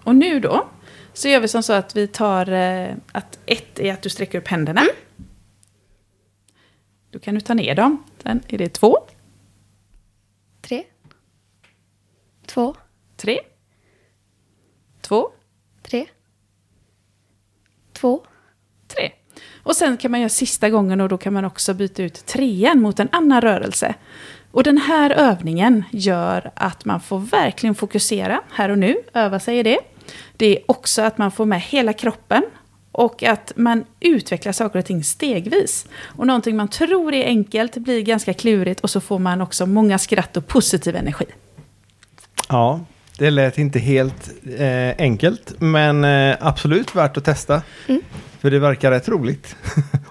Och nu då, så gör vi som så att vi tar eh, att ett är att du sträcker upp händerna. Då kan du ta ner dem. Sen är det två, tre, två, tre, två, tre, två, tre. Och sen kan man göra sista gången och då kan man också byta ut trean mot en annan rörelse. Och den här övningen gör att man får verkligen fokusera här och nu, öva sig i det. Det är också att man får med hela kroppen och att man utvecklar saker och ting stegvis. Och någonting man tror är enkelt blir ganska klurigt och så får man också många skratt och positiv energi. Ja, det lät inte helt eh, enkelt, men eh, absolut värt att testa. För det verkar rätt roligt.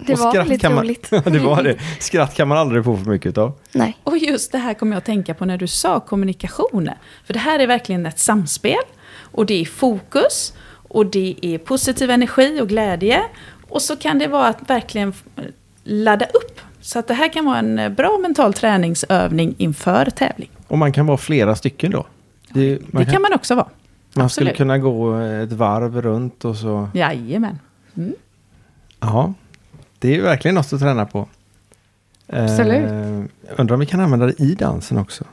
Det (laughs) var väldigt man, roligt. (laughs) Det var det. Skratt kan man aldrig få för mycket av. Nej. Och just det här kommer jag att tänka på när du sa kommunikation. För det här är verkligen ett samspel. Och det är fokus. Och det är positiv energi och glädje. Och så kan det vara att verkligen ladda upp. Så att det här kan vara en bra mental träningsövning inför tävling. Och man kan vara flera stycken då. Det, man Det kan man också vara. man skulle absolut. kunna gå ett varv runt och så. Jajamän. Ja, det är ju verkligen något att träna på. Absolut. Eh, undrar om vi kan använda det i dansen också.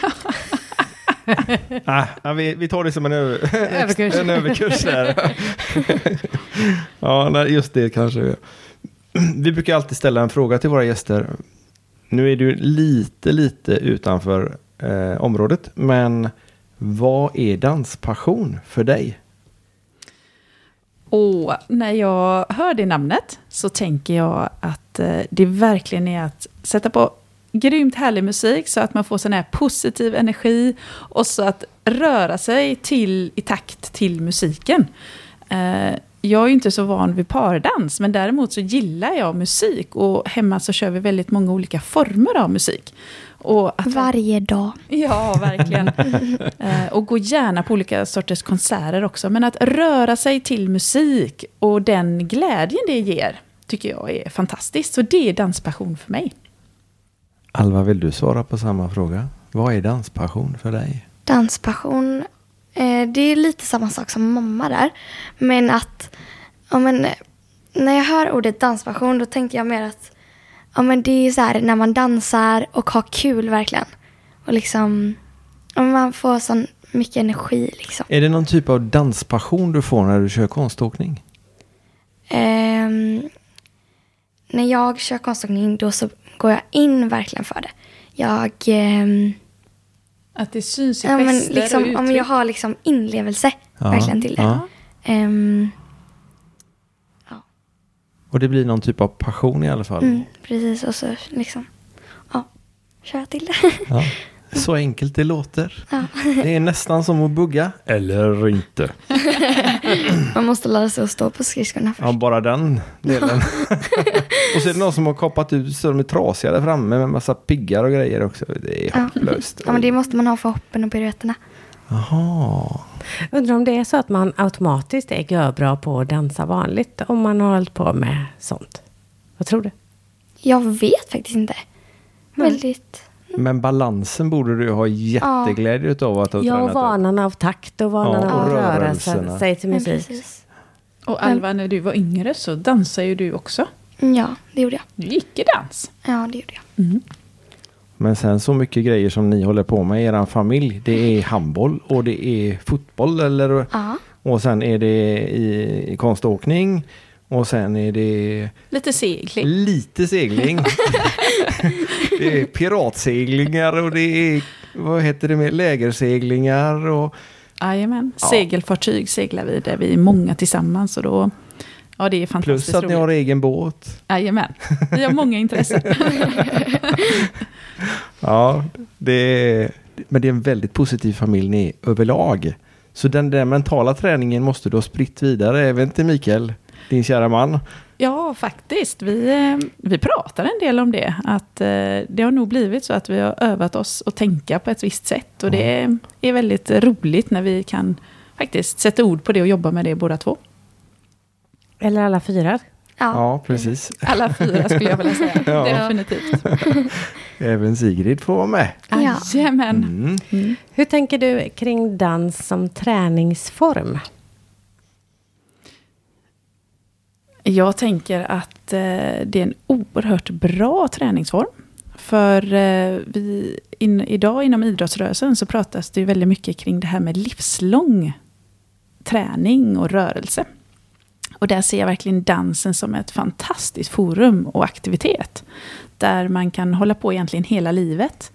(laughs) ah, vi, vi tar det som en, över, (laughs) Överkurs. en överkurs där. (laughs) ja, nej, just det kanske. vi- (clears throat) Vi brukar alltid ställa en fråga till våra gäster. Nu är du lite, lite utanför eh, området, men vad är danspassion för dig? Och när jag hör det namnet så tänker jag att eh, det verkligen är att sätta på grymt härlig musik så att man får sån här positiv energi och så att röra sig till, i takt till musiken. Eh, jag är ju inte så van vid pardans, men däremot så gillar jag musik och hemma så kör vi väldigt många olika former av musik. Och att Varje dag. Ja, verkligen. (laughs) Eh, och gå gärna på olika sorters konserter också. Men att röra sig till musik och den glädjen det ger tycker jag är fantastiskt. Så det är danspassion för mig. Alva, vill du svara på samma fråga? Vad är danspassion för dig? Danspassion, eh, det är lite samma sak som mamma där. Men att, ja men, eh, när jag hör ordet danspassion då tänker jag mer att, ja men det är så här när man dansar och har kul verkligen. Och liksom, Och man får sån mycket energi liksom. Är det någon typ av danspassion du får när du kör konståkning? Ehm, när jag kör konståkning då så går jag in verkligen för det. Jag, ehm, Att det syns i ja, men gester och liksom, uttryck. om jag har liksom inlevelse Ja, verkligen till det. ja. Ehm, Och det blir någon typ av passion i alla fall. mm, precis, och så liksom, ja, kör jag till det. (laughs) Ja. Så enkelt det låter. Ja. Det är nästan som att bugga. Eller inte. (laughs) Man måste lära sig att stå på skridskorna först. Ja, bara den delen. (laughs) och så är det någon som har kapat ut så de är trasiga där framme med massa piggar och grejer också. Det är Ja. hopplöst. Ja, men det måste man ha för hoppen och piruetterna. Jaha. Undrar om det är så att man automatiskt är görbra på att dansa vanligt om man har hållit på med sånt. Vad tror du? Jag vet faktiskt inte. Nej. Väldigt... Men balansen borde du ha jätteglädje utav att ha Ja, och tränat vanan av takt och vanan Ja, av sig, sig till musik. precis. Och Alva, när du var yngre så dansade ju du också. Ja, det gjorde jag. Du gick i dans. Ja, det gjorde jag. Men sen så mycket grejer som ni håller på med i er familj. Det är handboll och det är fotboll eller Ja, och sen är det i, i konståkning och sen är det Lite segling. lite segling. (laughs) det är piratseglingar och det är vad heter det med lägerseglingar och Jajamän. Ja. Segelfartyg seglar vi där vi är många tillsammans och då... Ja, det är fantastiskt plus att ni har roligt. egen båt. Jajamän. Vi har många intressen. (laughs) (laughs) Ja, det är, men det är en väldigt positiv familj ni är överlag. Så den där mentala träningen måste du ha spritt vidare även till Mikael, din kära man. Ja, faktiskt. Vi, eh, vi pratar en del om det. Att eh, det har nog blivit så att vi har övat oss att tänka på ett visst sätt. Och det är väldigt roligt när vi kan faktiskt sätta ord på det och jobba med det båda två. Eller alla fyra. Ja. Ja, precis. Alla fyra skulle jag vilja säga. (laughs) Ja. Definitivt. (laughs) Även Sigrid får vara med. Ja. Jajamän. Mm. Mm. Hur tänker du kring dans som träningsform? Jag tänker att eh, det är en oerhört bra träningsform. För eh, vi, in, idag inom idrottsrörelsen så pratas det ju väldigt mycket kring det här med livslång träning och rörelse. Och där ser jag verkligen dansen som ett fantastiskt forum och aktivitet. Där man kan hålla på egentligen hela livet.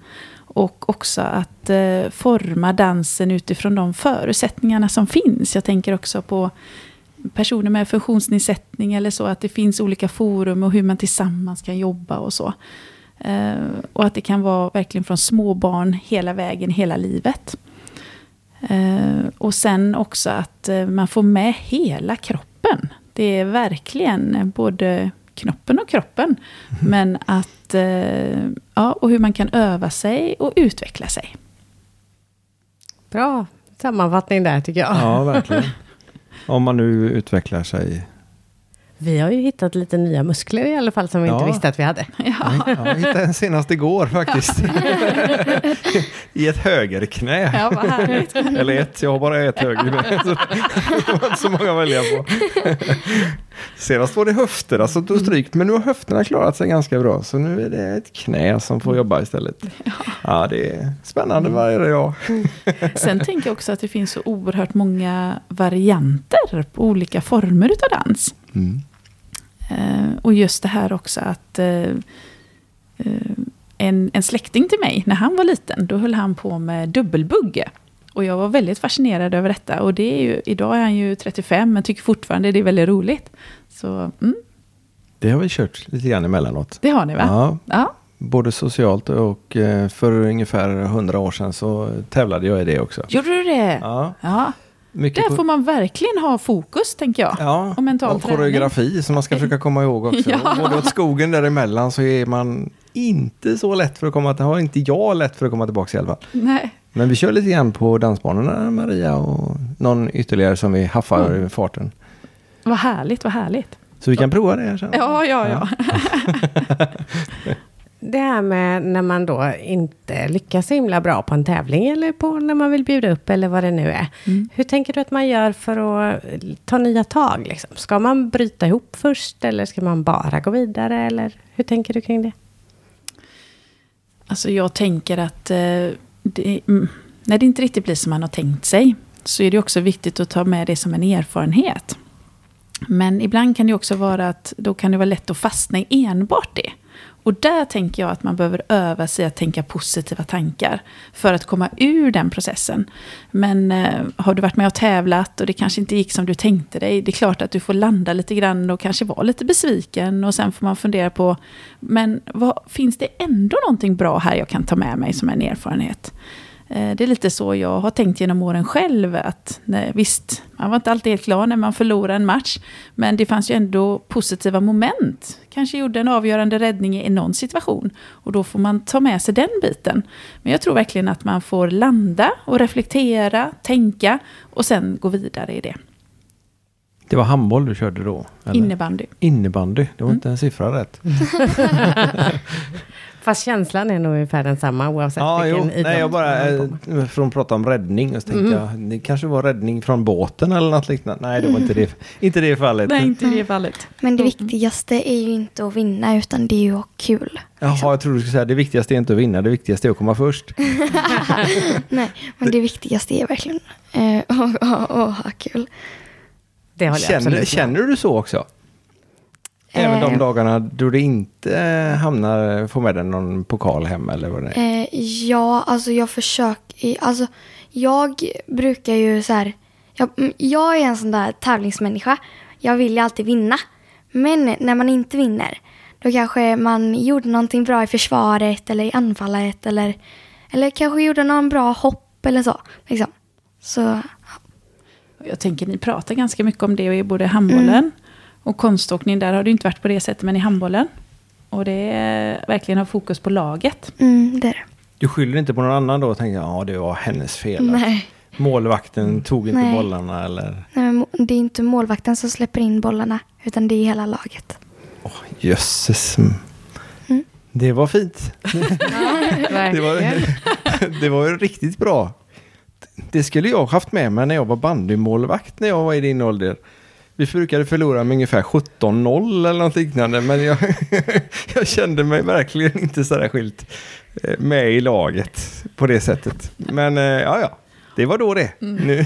Och också att eh, forma dansen utifrån de förutsättningarna som finns. Jag tänker också på personer med funktionsnedsättning eller så, att det finns olika forum och hur man tillsammans kan jobba och så. Eh, och att det kan vara verkligen från småbarn hela vägen, hela livet. Eh, och sen också att eh, man får med hela kroppen. Det är verkligen både knoppen och kroppen. Men att, eh, ja, och hur man kan öva sig och utveckla sig. Bra sammanfattning där tycker jag. Ja, verkligen. (laughs) Om man nu utvecklar sig. Vi har ju hittat lite nya muskler i alla fall som vi Ja. inte visste att vi hade. (laughs) Ja, Jag hittade en senast igår faktiskt. (laughs) I ett högerknä. ja vad härligt. Eller ett, jag har bara ett högerknä. (laughs) Så det var inte så många att välja på. Senast var det höfterna som tog stryk, men nu har höfterna klarat sig ganska bra. Så nu är det ett knä som får jobba istället. Ja, det är spännande varje dag. Sen tänker jag också att det finns så oerhört många varianter på olika former utav dans. Mm. Eh, och just det här också att eh, eh, en, en släkting till mig, när han var liten, då höll han på med dubbelbugge. Och jag var väldigt fascinerad över detta. Och det är ju, idag är han ju 35, men tycker fortfarande det är väldigt roligt. Så mm, Det har vi kört lite grann emellanåt. det har ni va? Ja, Ja. både socialt och för ungefär hundra år sedan så tävlade jag i det också. Gjorde du det? Ja, Ja. Mycket Där får man verkligen ha fokus, tänker jag. Ja, Och mental och träning. koreografi som man ska försöka komma ihåg också. (laughs) Ja. Både åt skogen däremellan så är man inte så lätt för att komma till, har inte jag lätt för att komma tillbaka i alla fall. Nej. Men vi kör lite grann på dansbanorna, Maria och någon ytterligare som vi haffar Mm. i farten. Vad härligt, vad härligt. Så vi kan prova det här sen. Ja, ja, ja. (laughs) (laughs) Det här med när man då inte lyckas så himla bra på en tävling eller på när man vill bjuda upp eller vad det nu är. Mm. Hur tänker du att man gör för att ta nya tag? Liksom? Ska man bryta ihop först eller ska man bara gå vidare? Eller hur tänker du kring det? Alltså jag tänker att eh, det, mm, när det inte riktigt blir som man har tänkt sig så är det också viktigt att ta med det som en erfarenhet. Men ibland kan det också vara att då kan det vara lätt att fastna i enbart det. Och där tänker jag att man behöver öva sig att tänka positiva tankar för att komma ur den processen. Men eh, har du varit med och tävlat och det kanske inte gick som du tänkte dig, det är klart att du får landa lite grann och kanske vara lite besviken och sen får man fundera på, men vad, finns det ändå någonting bra här jag kan ta med mig som en erfarenhet? Eh, det är lite så jag har tänkt genom åren själv. Att, nej, visst, man var inte alltid helt klar när man förlorade en match. Men det fanns ju ändå positiva moment. Kanske gjorde en avgörande räddning i någon situation. Och då får man ta med sig den biten. Men jag tror verkligen att man får landa och reflektera, tänka och sen gå vidare i det. Det var handboll du körde då? Eller? Innebandy. Innebandy, det var mm. inte en siffra rätt. (laughs) (laughs) Fast känslan är nog ungefär densamma oavsett ja, vilken jo, idrott Nej, jag bara, eh, från att prata om räddning, och så tänkte mm. jag, det kanske var räddning från båten eller något liknande. Nej, det var inte det, (laughs) inte det fallet. Nej, inte det fallet. Men det viktigaste är ju inte att vinna, utan det är ju att ha kul. Jaha, liksom. jag tror du skulle säga det viktigaste är inte att vinna, det viktigaste är att komma först. (laughs) nej, men det viktigaste är verkligen eh, (laughs) att ha kul. Det håller jag känner, känner du så också? Även de eh. dagarna då du inte hamnar, får med dig någon pokal hem eller vad det är? Eh, ja, alltså jag försöker, alltså jag brukar ju så här, jag, mm, jag är en sån där tävlingsmänniska. Jag vill ju alltid vinna. Men när man inte vinner, då kanske man gjorde någonting bra i försvaret eller i anfallet eller, eller kanske gjorde någon bra hopp eller så. Liksom. Så, ja. Jag tänker ni pratar ganska mycket om det i både handbollen mm. Och konståkning, där har det inte varit på det sättet, men i handbollen. Och det är verkligen ha fokus på laget. Mm, det är det. Du skyller inte på någon annan då och tänker ja det var hennes fel? Nej. Målvakten tog inte Nej. bollarna eller? Nej, men det är inte målvakten som släpper in bollarna, utan det är hela laget. Oh, jösses. Mm. mm. Det var fint. (laughs) det, var, (laughs) det var riktigt bra. Det skulle jag haft med mig när jag var bandymålvakt när jag var i din ålder. Vi brukade förlora med ungefär 17-0 eller något liknande. Men jag, (laughs) jag kände mig verkligen inte så skilt eh, med i laget på det sättet. Men eh, ja, ja. Det var då det. Mm. Nu. (laughs)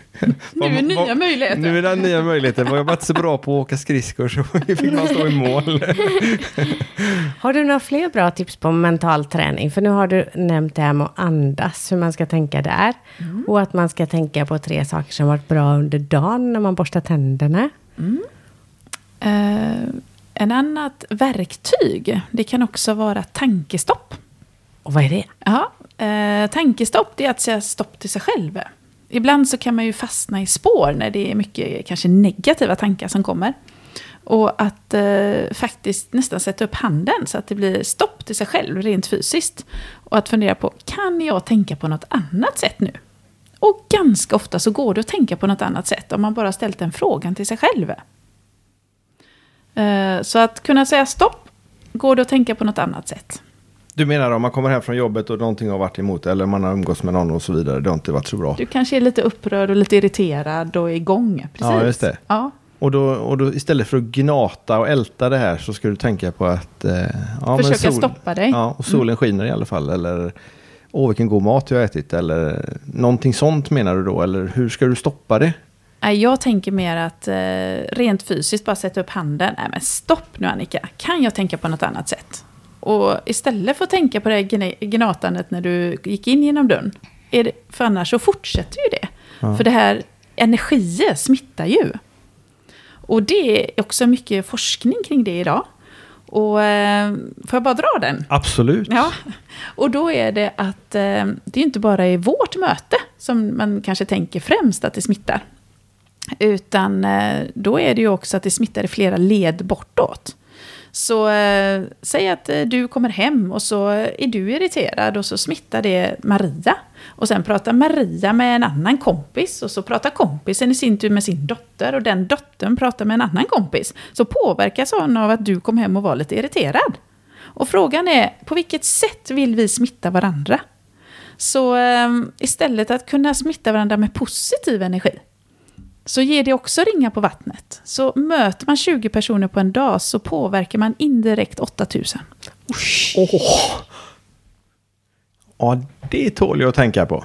(laughs) nu är nya möjligheter. Nu är det nya möjligheter. Var jag bara inte så bra på att åka skridskor så fick man stå i mål. (laughs) har du några fler bra tips på mental träning? För nu har du nämnt det här med att andas, hur man ska tänka där. Mm. Och att man ska tänka på tre saker som varit bra under dagen när man borstar tänderna. Mm. Uh, en annat verktyg, det kan också vara tankestopp. Och vad är det? Ja, uh, tankestopp det är att säga stopp till sig själv ibland så kan man ju fastna i spår när det är mycket kanske negativa tankar som kommer. Och att eh, faktiskt nästan sätta upp handen så att det blir stopp till sig själv rent fysiskt. Och att fundera på, kan jag tänka på något annat sätt nu? Och ganska ofta så går det att tänka på något annat sätt om man bara ställt den frågan till sig själv. Eh, så att kunna säga stopp, går det att tänka på något annat sätt? Du menar om man kommer hem från jobbet och någonting har varit emot eller man har umgåtts med någon och så vidare. Det har inte varit så bra. Du kanske är lite upprörd och lite irriterad och igång. Precis. Ja, just det. Ja. Och, då, och då istället för att gnata och älta det här så ska du tänka på att... Eh, ja, Försöka sol, stoppa dig. Ja, och solen mm. skiner i alla fall. Eller åh vilken god mat jag har ätit. Eller någonting sånt menar du då? Eller hur ska du stoppa det? Jag tänker mer att eh, rent fysiskt bara sätta upp handen. Nej men stopp nu Annika, kan jag tänka på något annat sätt? Och istället för att tänka på det gnatandet när du gick in genom dörren, är det, för annars så fortsätter ju det. Ja. För det här energier smittar ju. Och det är också mycket forskning kring det idag. Och eh, får jag bara dra den? Absolut. Ja. Och då är det att eh, det är inte bara i vårt möte som man kanske tänker främst att det smittar. Utan eh, då är det ju också att det smittar i flera led bortåt. Så eh, säg att eh, du kommer hem och så är du irriterad och så smittar det Maria. Och sen pratar Maria med en annan kompis och så pratar kompisen i sin tur med sin dotter och den dottern pratar med en annan kompis. Så påverkas hon av att du kom hem och var lite irriterad. Och frågan är, på vilket sätt vill vi smitta varandra? Så eh, istället att kunna smitta varandra med positiv energi, så ger det också ringar på vattnet. Så möter man 20 personer på en dag så påverkar man indirekt 8000. Oh. Ja, det tål jag att tänka på.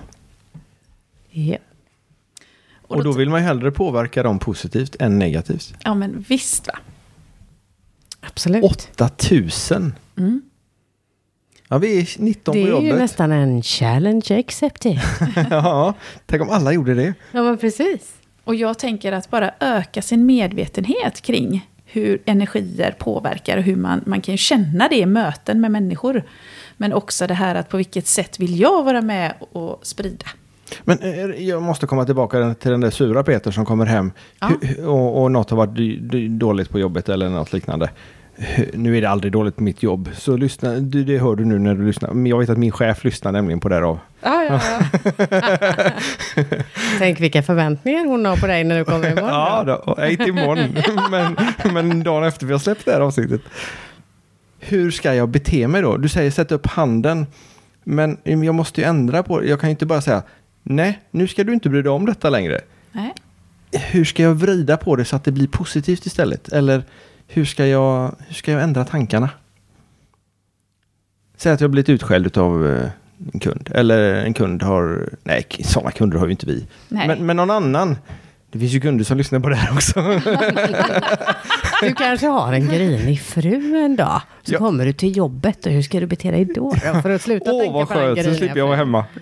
Ja. Och då vill man ju hellre påverka dem positivt än negativt. Ja, men visst va. Absolut. 8000! Mm. Ja, vi är 19 Det på är jobbet. ju nästan en challenge accepted. (laughs) ja, tänk om alla gjorde det. ja, men precis. Och jag tänker att bara öka sin medvetenhet kring hur energier påverkar och hur man, man kan känna det i möten med människor. Men också det här att på vilket sätt vill jag vara med och sprida. Men eh, jag måste komma tillbaka till den där sura Peter som kommer hem Ja. Och, och något har varit dåligt på jobbet eller något liknande. Nu är det aldrig dåligt på mitt jobb, så lyssna, du, det hör du nu när du lyssnar. Men jag vet att min chef lyssnar nämligen på det här av. Ja, ja, ja. (laughs) Tänk vilka förväntningar hon har på dig när du kommer imorgon. Ja, då, och inte imorgon, (laughs) men, men dagen efter vi har släppt det här avsnittet. Hur ska jag bete mig då? Du säger sätta upp handen, men jag måste ju ändra på det. Jag kan ju inte bara säga nej, nu ska du inte bry dig om detta längre. Nej. hur ska jag vrida på det så att det blir positivt istället? Eller hur ska jag, hur ska jag ändra tankarna? Säg att jag har blivit utskälld av eh, en kund. Eller en kund har... Nej, sådana kunder har ju inte vi. Men, men någon annan. Det finns ju kunder som lyssnar på det här också. (laughs) Du kanske har en grinig fru en dag. Så Ja. kommer du till jobbet och hur ska du bete dig då? då för att sluta Åh, tänka vad skönt. Så slipper jag vara hemma. (laughs)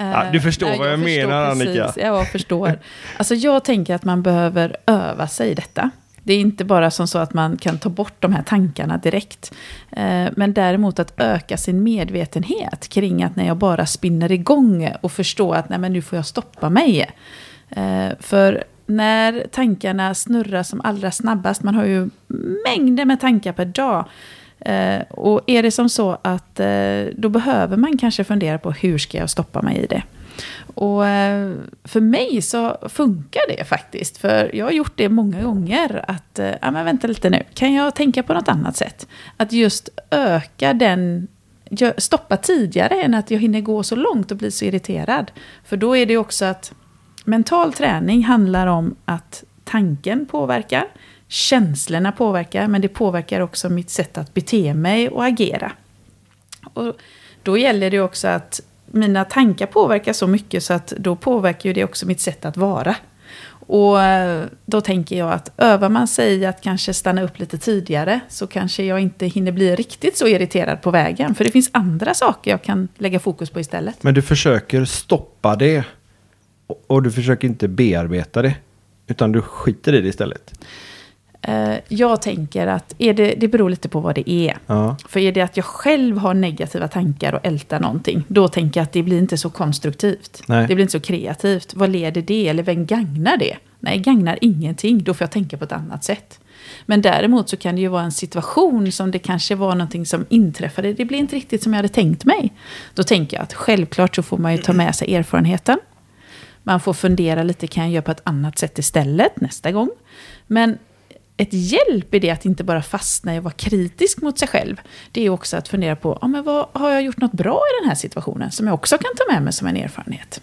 Ja, du förstår Nej, vad jag förstår menar, Annika. precis. Jag förstår. Alltså jag tänker att man behöver öva sig i detta. Det är inte bara som så att man kan ta bort de här tankarna direkt. Eh, Men däremot att öka sin medvetenhet kring att när jag bara spinner igång och förstå att nej, men nu får jag stoppa mig. Eh, För när tankarna snurrar som allra snabbast, man har ju mängder med tankar per dag. Eh, och är det som så att eh, då behöver man kanske fundera på hur ska jag stoppa mig i det. Och eh, för mig så funkar det faktiskt. För jag har gjort det många gånger. Att, eh, ja men vänta lite nu, kan jag tänka på något annat sätt? Att just öka den, stoppa tidigare än att jag hinner gå så långt och bli så irriterad. För då är det också att mental träning handlar om att tanken påverkar, känslorna påverkar, men det påverkar också mitt sätt att bete mig och agera. Och då gäller det också att mina tankar påverkar så mycket så att då påverkar ju det också mitt sätt att vara. Och eh, då tänker jag att övar man sig i att kanske stanna upp lite tidigare så kanske jag inte hinner bli riktigt så irriterad på vägen. För det finns andra saker jag kan lägga fokus på istället. Men du försöker stoppa det. Och du försöker inte bearbeta det. Utan du skiter i det istället. Eh, Jag tänker att är det, det beror lite på vad det är. Ja. För är det att jag själv har negativa tankar och ältar någonting, då tänker jag att det blir inte så konstruktivt. Nej. Det blir inte så kreativt. Vad leder det? Eller vem gagnar det? Nej, gagnar ingenting. Då får jag tänka på ett annat sätt. Men däremot så kan det ju vara en situation som det kanske var någonting som inträffade. Det blir inte riktigt som jag hade tänkt mig. Då tänker jag att självklart så får man ju ta med sig erfarenheten. Man får fundera lite, kan jag göra på ett annat sätt istället nästa gång? Men ett hjälp i det att inte bara fastna i att vara kritisk mot sig själv. Det är också att fundera på, ja, men vad, har jag gjort något bra i den här situationen som jag också kan ta med mig som en erfarenhet?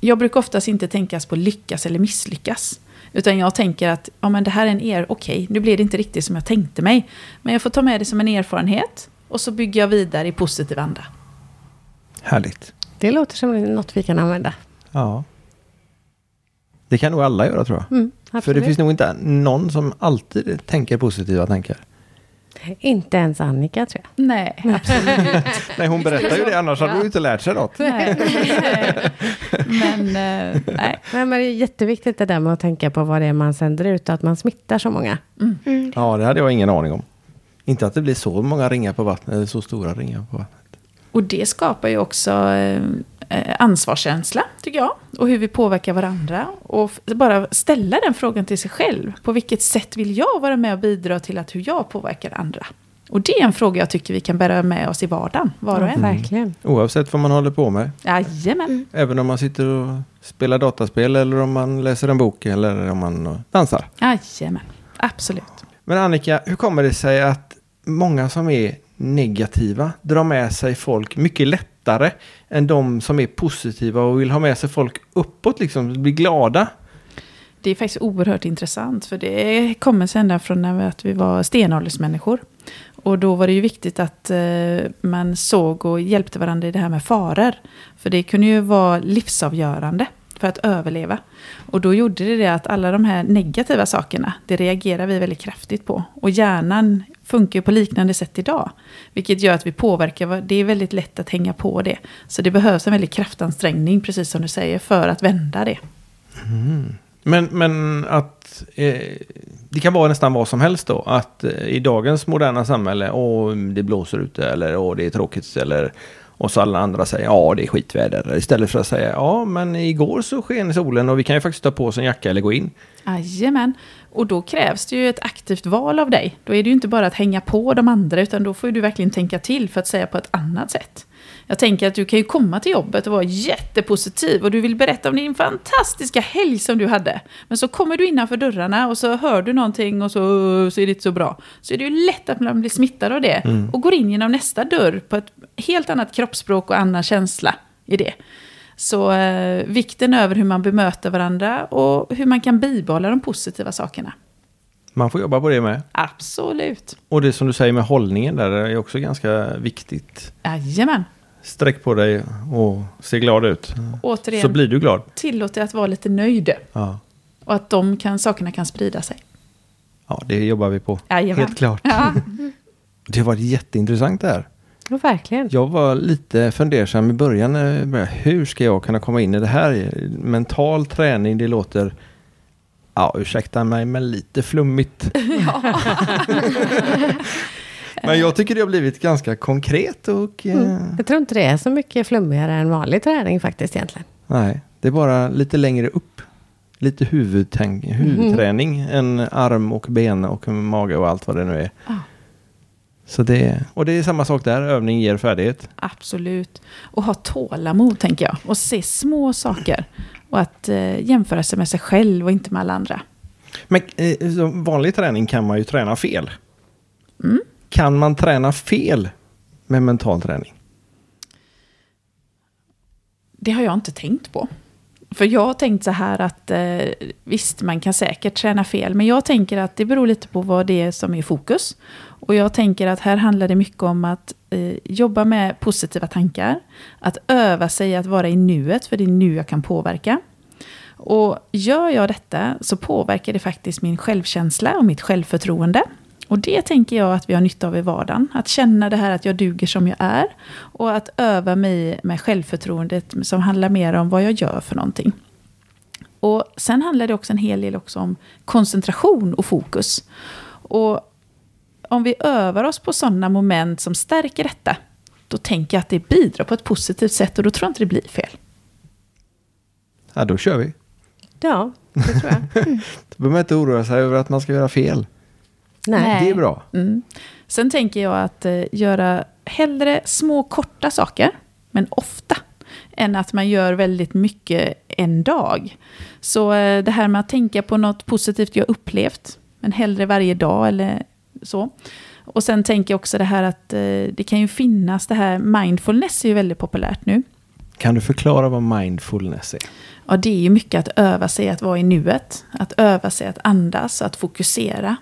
Jag brukar oftast inte tänkas på lyckas eller misslyckas. Utan jag tänker att ja, men det här är en er, okej, nu blev det inte riktigt som jag tänkte mig. Men jag får ta med det som en erfarenhet och så bygger jag vidare i positiv anda. Härligt. Det låter som något vi kan använda. Ja. Det kan nog alla göra tror jag. Mm, För absolut. det finns nog inte någon som alltid tänker positiva tankar. Inte ens Annika tror jag. Nej, absolut (laughs) Nej, hon berättar ju det, annars hade hon ju inte lärt sig något. Nej. (laughs) Men eh, nej. Men det är jätteviktigt det där med att tänka på vad det är man sänder ut och att man smittar så många. Mm. Ja, det hade jag ingen aning om. Inte att det blir så många ringar på vattnet, eller så stora ringar på vattnet. Och det skapar ju också eh, eh, ansvarskänsla, tycker jag. Och hur vi påverkar varandra. Och bara ställa den frågan till sig själv. På vilket sätt vill jag vara med och bidra till att hur jag påverkar andra? Och det är en fråga jag tycker vi kan bära med oss i vardagen, var och en. verkligen. Oavsett vad man håller på med. Jajamän. Även om man sitter och spelar dataspel eller om man läser en bok eller om man dansar. Jajamän. Absolut. Men Annika, hur kommer det sig att många som är negativa drar med sig folk mycket lättare än de som är positiva och vill ha med sig folk uppåt, liksom bli glada? Det är faktiskt oerhört intressant. För det kommer sig ända från när vi, att vi var stenåldersmänniskor. Och då var det ju viktigt att eh, man såg och hjälpte varandra i det här med faror. För det kunde ju vara livsavgörande för att överleva. Och då gjorde det det att alla de här negativa sakerna, det reagerar vi väldigt kraftigt på. Och hjärnan funkar ju på liknande sätt idag. Vilket gör att vi påverkar, det är väldigt lätt att hänga på det. Så det behövs en väldigt kraftansträngning, precis som du säger, för att vända det. Men, men att eh, det kan vara nästan vad som helst då. Att eh, i dagens moderna samhälle, åh det blåser ute eller åh det är tråkigt eller och så alla andra säger ja det är skitväder. Istället för att säga ja men igår så sken solen och vi kan ju faktiskt ta på oss en jacka eller gå in. Jajamän. Och då krävs det ju ett aktivt val av dig. Då är det ju inte bara att hänga på de andra, utan då får du verkligen tänka till för att säga på ett annat sätt. Jag tänker att du kan ju komma till jobbet och vara jättepositiv och du vill berätta om din fantastiska helg som du hade. Men så kommer du innanför dörrarna och så hör du någonting och så, så är det inte så bra. Så är det ju lätt att man blir smittad av det och går in genom nästa dörr på ett helt annat kroppsspråk och annan känsla i det. Så eh, vikten över hur man bemöter varandra och hur man kan bibehålla de positiva sakerna. Man får jobba på det med. Absolut. Och det som du säger med hållningen där är också ganska viktigt. Jajamän. Sträck på dig och se glad ut. Återigen, Så blir du glad. tillåt dig att vara lite nöjd. Ja, Och att de kan, sakerna kan sprida sig. ja det jobbar vi på. Jajamän. Helt klart. Ja. (laughs) Det har varit jätteintressant det här. Ja, verkligen. Jag var lite fundersam i början. började, Hur ska jag kunna komma in i det här? Mental träning, det låter, ja ursäkta mig, men lite flummigt. (laughs) (laughs) men jag tycker det har blivit ganska konkret och eh, Jag tror inte det är så mycket flummigare än vanlig träning faktiskt egentligen. nej, det är bara lite längre upp. Lite huvudtänk, huvudträning än arm och ben och mage och allt vad det nu är. Ja. Så det, och det är samma sak där, övning ger färdighet. Absolut. Och ha tålamod, tänker jag. Och se små saker. Och att eh, jämföra sig med sig själv och inte med alla andra. Men eh, vanlig träning kan man ju träna fel. Mm. Kan man träna fel med mental träning? Det har jag inte tänkt på. För jag har tänkt så här att eh, visst, man kan säkert träna fel. Men jag tänker att det beror lite på vad det är som är fokus. Och jag tänker att här handlar det mycket om att eh, jobba med positiva tankar. Att öva sig att vara i nuet, för det är nu jag kan påverka. Och gör jag detta så påverkar det faktiskt min självkänsla och mitt självförtroende. Och det tänker jag att vi har nytta av i vardagen. Att känna det här att jag duger som jag är. Och att öva mig med självförtroendet som handlar mer om vad jag gör för någonting. Och sen handlar det också en hel del också om koncentration och fokus. Och om vi övar oss på sådana moment som stärker detta, då tänker jag att det bidrar på ett positivt sätt och då tror jag inte det blir fel. Ja, då kör vi. Ja, det tror jag. (laughs) Då behöver man inte oroa sig över att man ska göra fel. Nej. Det är bra. Mm. Sen tänker jag att eh, göra hellre små korta saker, men ofta, än att man gör väldigt mycket en dag. Så eh, det här med att tänka på något positivt jag upplevt, men hellre varje dag eller så. Och sen tänker jag också det här att eh, det kan ju finnas det här, mindfulness är ju väldigt populärt nu. Kan du förklara vad mindfulness är? Ja, det är ju mycket att öva sig att vara i nuet. Att öva sig att andas, att fokusera.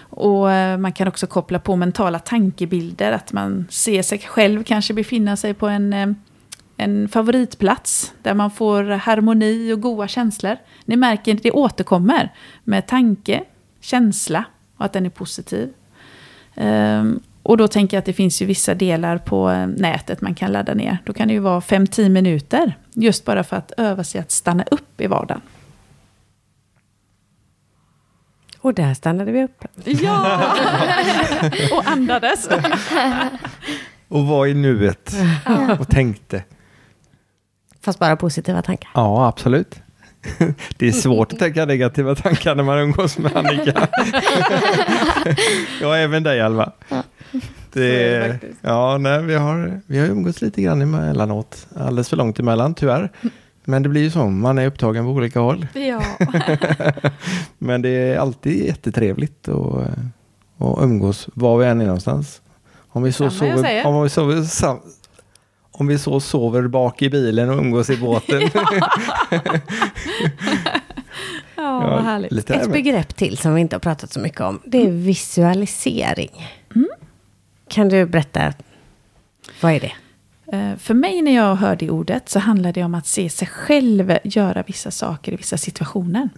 Och eh, man kan också koppla på mentala tankebilder. Att man ser sig själv kanske befinna sig på en, eh, en favoritplats. Där man får harmoni och goda känslor. Ni märker att det återkommer med tanke, känsla och att den är positiv. Ehm, och då tänker jag att det finns ju vissa delar på eh, nätet man kan ladda ner. Då kan det ju vara 5-10 minuter. Just bara för att öva sig att stanna upp i vardagen. Och där stannade vi upp. Ja! (laughs) och andades. Och var i nuet och tänkte. Fast bara positiva tankar. Ja, absolut. Det är svårt att tänka negativa tankar när man umgås med Annika. ja, även dig Alva. Det är det ja, nej, vi, har, vi har umgåtts lite grann emellanåt. Alldeles för långt emellan tyvärr. Men det blir ju så, man är upptagen på olika håll. ja. (laughs) Men det är alltid jättetrevligt att, att umgås var vi än är någonstans. Om vi så, sover, om vi sover, sam, om vi så sover bak i bilen och umgås i båten. (laughs) (laughs) ja, vad härligt. Ett begrepp till som vi inte har pratat så mycket om. Det är visualisering. Kan du berätta, vad är det? Eh, För mig när jag hör det ordet så handlar det om att se sig själv göra vissa saker i vissa situationer.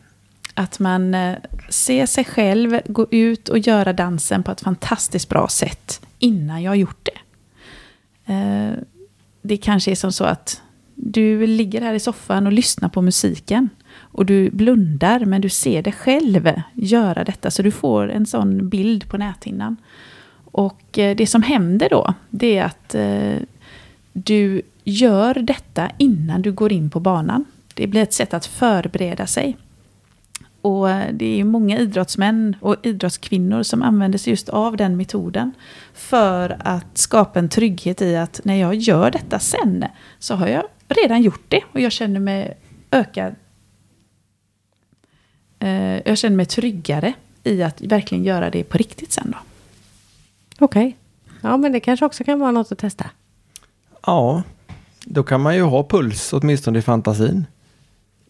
Att man eh, ser sig själv gå ut och göra dansen på ett fantastiskt bra sätt innan jag har gjort det. Det kanske är som så att du ligger här i soffan och lyssnar på musiken. Och du blundar men du ser dig själv göra detta så du får en sån bild på näthinnan. Och eh, det som händer då det är att eh, du gör detta innan du går in på banan. Det blir ett sätt att förbereda sig. Och det är ju många idrottsmän och idrottskvinnor som använder sig just av den metoden. För att skapa en trygghet i att när jag gör detta sen så har jag redan gjort det och jag känner mig ökad. Eh, jag känner mig tryggare i att verkligen göra det på riktigt sen då. Okej. Ja, men det kanske också kan vara något att testa. Ja, då kan man ju ha puls åtminstone i fantasin.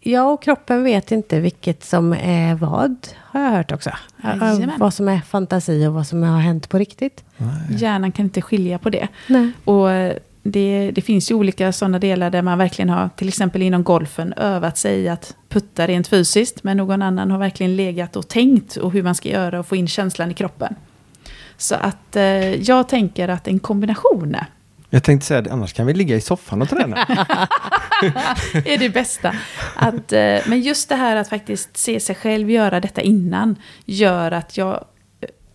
Ja, och kroppen vet inte vilket som är vad, har jag hört också. Jajamän. Vad som är fantasi och vad som har hänt på riktigt. Hjärnan kan inte skilja på det. Nej. Och eh, det, det finns ju olika sådana delar där man verkligen har, till exempel inom golfen, övat sig att putta rent fysiskt. Men någon annan har verkligen legat och tänkt och hur man ska göra och få in känslan i kroppen. Så att eh, jag tänker att en kombination Jag tänkte säga det, annars kan vi ligga i soffan och träna. (laughs) är det bästa. Att, eh, men just det här att faktiskt se sig själv göra detta innan gör att jag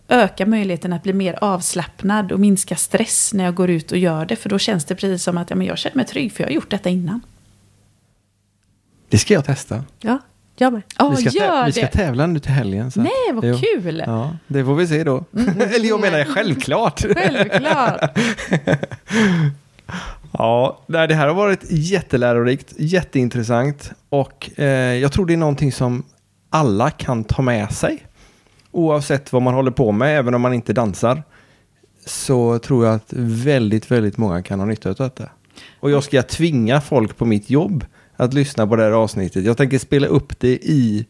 ökar möjligheten att bli mer avslappnad och minska stress när jag går ut och gör det. För då känns det precis som att ja, men jag känner mig trygg för jag har gjort detta innan. Det ska jag testa. Ja, jag med. Ja, vi, ska gör vi ska tävla nu till helgen. Så. Nej, vad Jo. kul! Ja, det får vi se då. (laughs) Eller jag menar självklart. Självklart! (laughs) Ja, det här har varit jättelärorikt, jätteintressant och eh, jag tror det är någonting som alla kan ta med sig. Oavsett vad man håller på med, även om man inte dansar. Så tror jag att väldigt, väldigt många kan ha nytta av detta. Och jag ska tvinga folk på mitt jobb att lyssna på det här avsnittet. Jag tänker spela upp det i,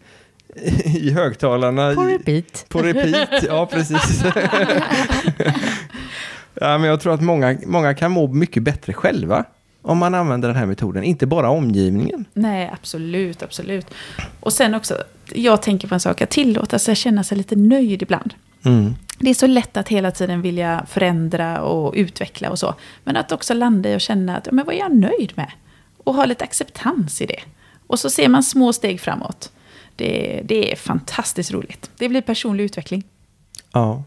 (laughs) i högtalarna. På i- repeat. på repeat, ja precis. (laughs) ja, men jag tror att många, många kan må mycket bättre själva om man använder den här metoden, inte bara omgivningen. Nej, absolut, absolut. Och sen också, jag tänker på en sak, att tillåta sig att känna sig lite nöjd ibland. Mm. Det är så lätt att hela tiden vilja förändra och utveckla och så. Men att också landa i och känna att, men vad är jag nöjd med? Och ha lite acceptans i det. Och så ser man små steg framåt. Det, det är fantastiskt roligt. Det blir personlig utveckling. Ja.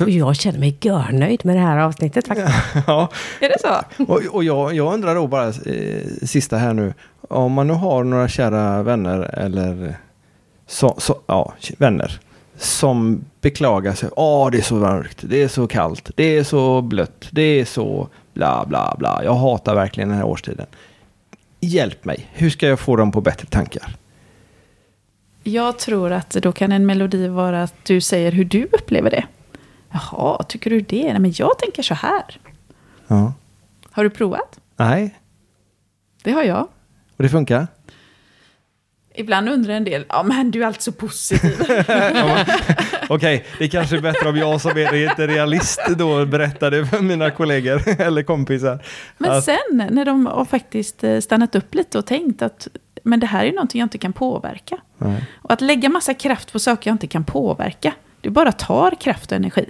Och jag känner mig görnöjd med det här avsnittet faktiskt. (laughs) ja. Är det så? Och, och jag, jag undrar då bara, eh, sista här nu, om man nu har några kära vänner eller så, så, ja, vänner som beklagar sig. Åh, det är så mörkt, det är så kallt, det är så blött, det är så bla bla bla. Jag hatar verkligen den här årstiden. Hjälp mig, hur ska jag få dem på bättre tankar? Jag tror att då kan en melodi vara att du säger hur du upplever det. Jaha, tycker du det? Nej, men jag tänker så här. Ja. Har du provat? Nej, Det har jag. och det funkar? Ibland undrar en del, ja men du är alltid så positiv. (laughs) Okej, det är kanske är bättre om jag som är inte realist då berättar det för mina kollegor (laughs) eller kompisar. Men Att- sen när de har faktiskt eh, stannat upp lite och tänkt att men det här är någonting jag inte kan påverka. Nej. Och att lägga massa kraft på saker jag inte kan påverka, det bara tar kraft och energi.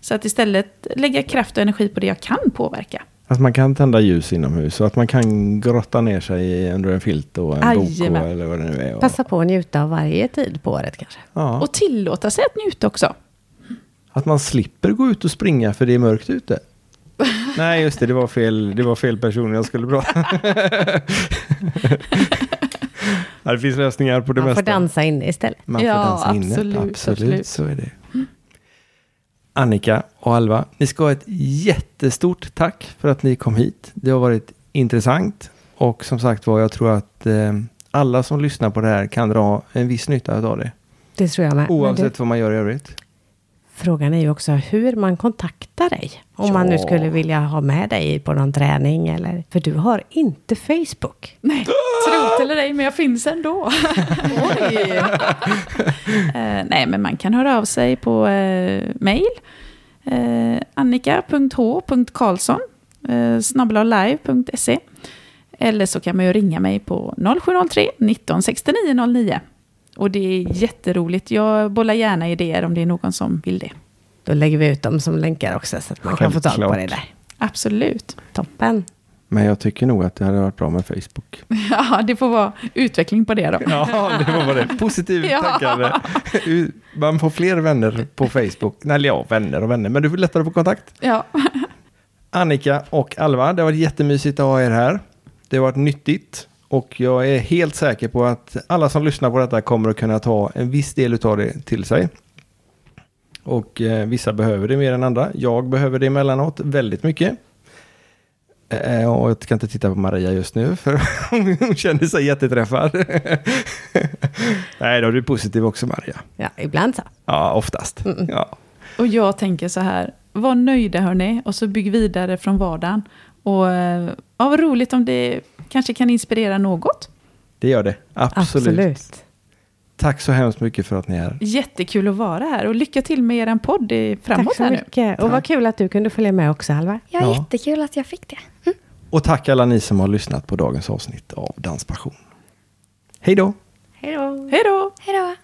Så att istället lägga kraft och energi på det jag kan påverka. Att man kan tända ljus inomhus och att man kan grotta ner sig i- under en filt och en bok och, Jajamän. eller vad det nu är. Och, Passa på att njuta av varje tid på året kanske. ja, Och tillåta sig att njuta också. att man slipper gå ut och springa för det är mörkt ute. (laughs) Nej, just det, det var fel, det var fel person jag skulle prata. (laughs) ja, det finns lösningar på det Man får mesta. dansa inne istället. Man får Ja, dansa inne. absolut, absolut, absolut. så är det. Annika och Alva, ni ska ha ett jättestort tack för att ni kom hit. Det har varit intressant och som sagt var, jag tror att eh, alla som lyssnar på det här kan dra en viss nytta av det. Det tror jag med. Oavsett du, vad man gör i övrigt. frågan är ju också hur man kontaktar dig. Om man nu Ja. skulle vilja ha med dig på någon träning eller... För du har inte Facebook. Nej, tro eller ej, men jag finns ändå. (laughs) Oj. (laughs) Eh, nej, men man kan höra av sig på uh, mail. Eh, Annika.h.karlsson eh, snabblaglive.se Eller så kan man ju ringa mig på 0703 19 69 09. Och det är jätteroligt. Jag bollar gärna idéer om det är någon som vill det. Då lägger vi ut dem som länkar också så att man kan få tag på Självklart. det där. Absolut. Toppen. Men jag tycker nog att det hade varit bra med Facebook. (laughs) Ja, det får vara utveckling på det då. Ja, det var bara det. (laughs) Positivt Ja. tankande. Man får fler vänner på Facebook. Nej, ja, vänner och vänner. Men du får lättare få kontakt. Ja. (laughs) Annika och Alva, det har varit jättemysigt att ha er här. Det har varit nyttigt. Och jag är helt säker på att alla som lyssnar på detta kommer att kunna ta en viss del av det till sig. Och eh, vissa behöver det mer än andra. Jag behöver det emellanåt väldigt mycket. Eh, och jag ska inte titta på Maria just nu för (laughs) hon känner sig jätteträffad. (laughs) Nej, då är du positiv också Maria. Ja, ibland så. Ja, oftast. Ja. Och jag tänker så här, var nöjda hörni och så bygg vidare från vardagen. Och eh, ja, vad roligt om det kanske kan inspirera något. Det gör det. Absolut. Absolut. Tack så hemskt mycket för att ni är här. Jättekul att vara här och lycka till med er podd i- framåt Tack så här nu. mycket. Och vad kul att du kunde följa med också, Alva. Ja, Ja. jättekul att jag fick det. Och tack alla ni som har lyssnat på dagens avsnitt av Danspassion. Hej då! Hej då. Hej då! Hej då!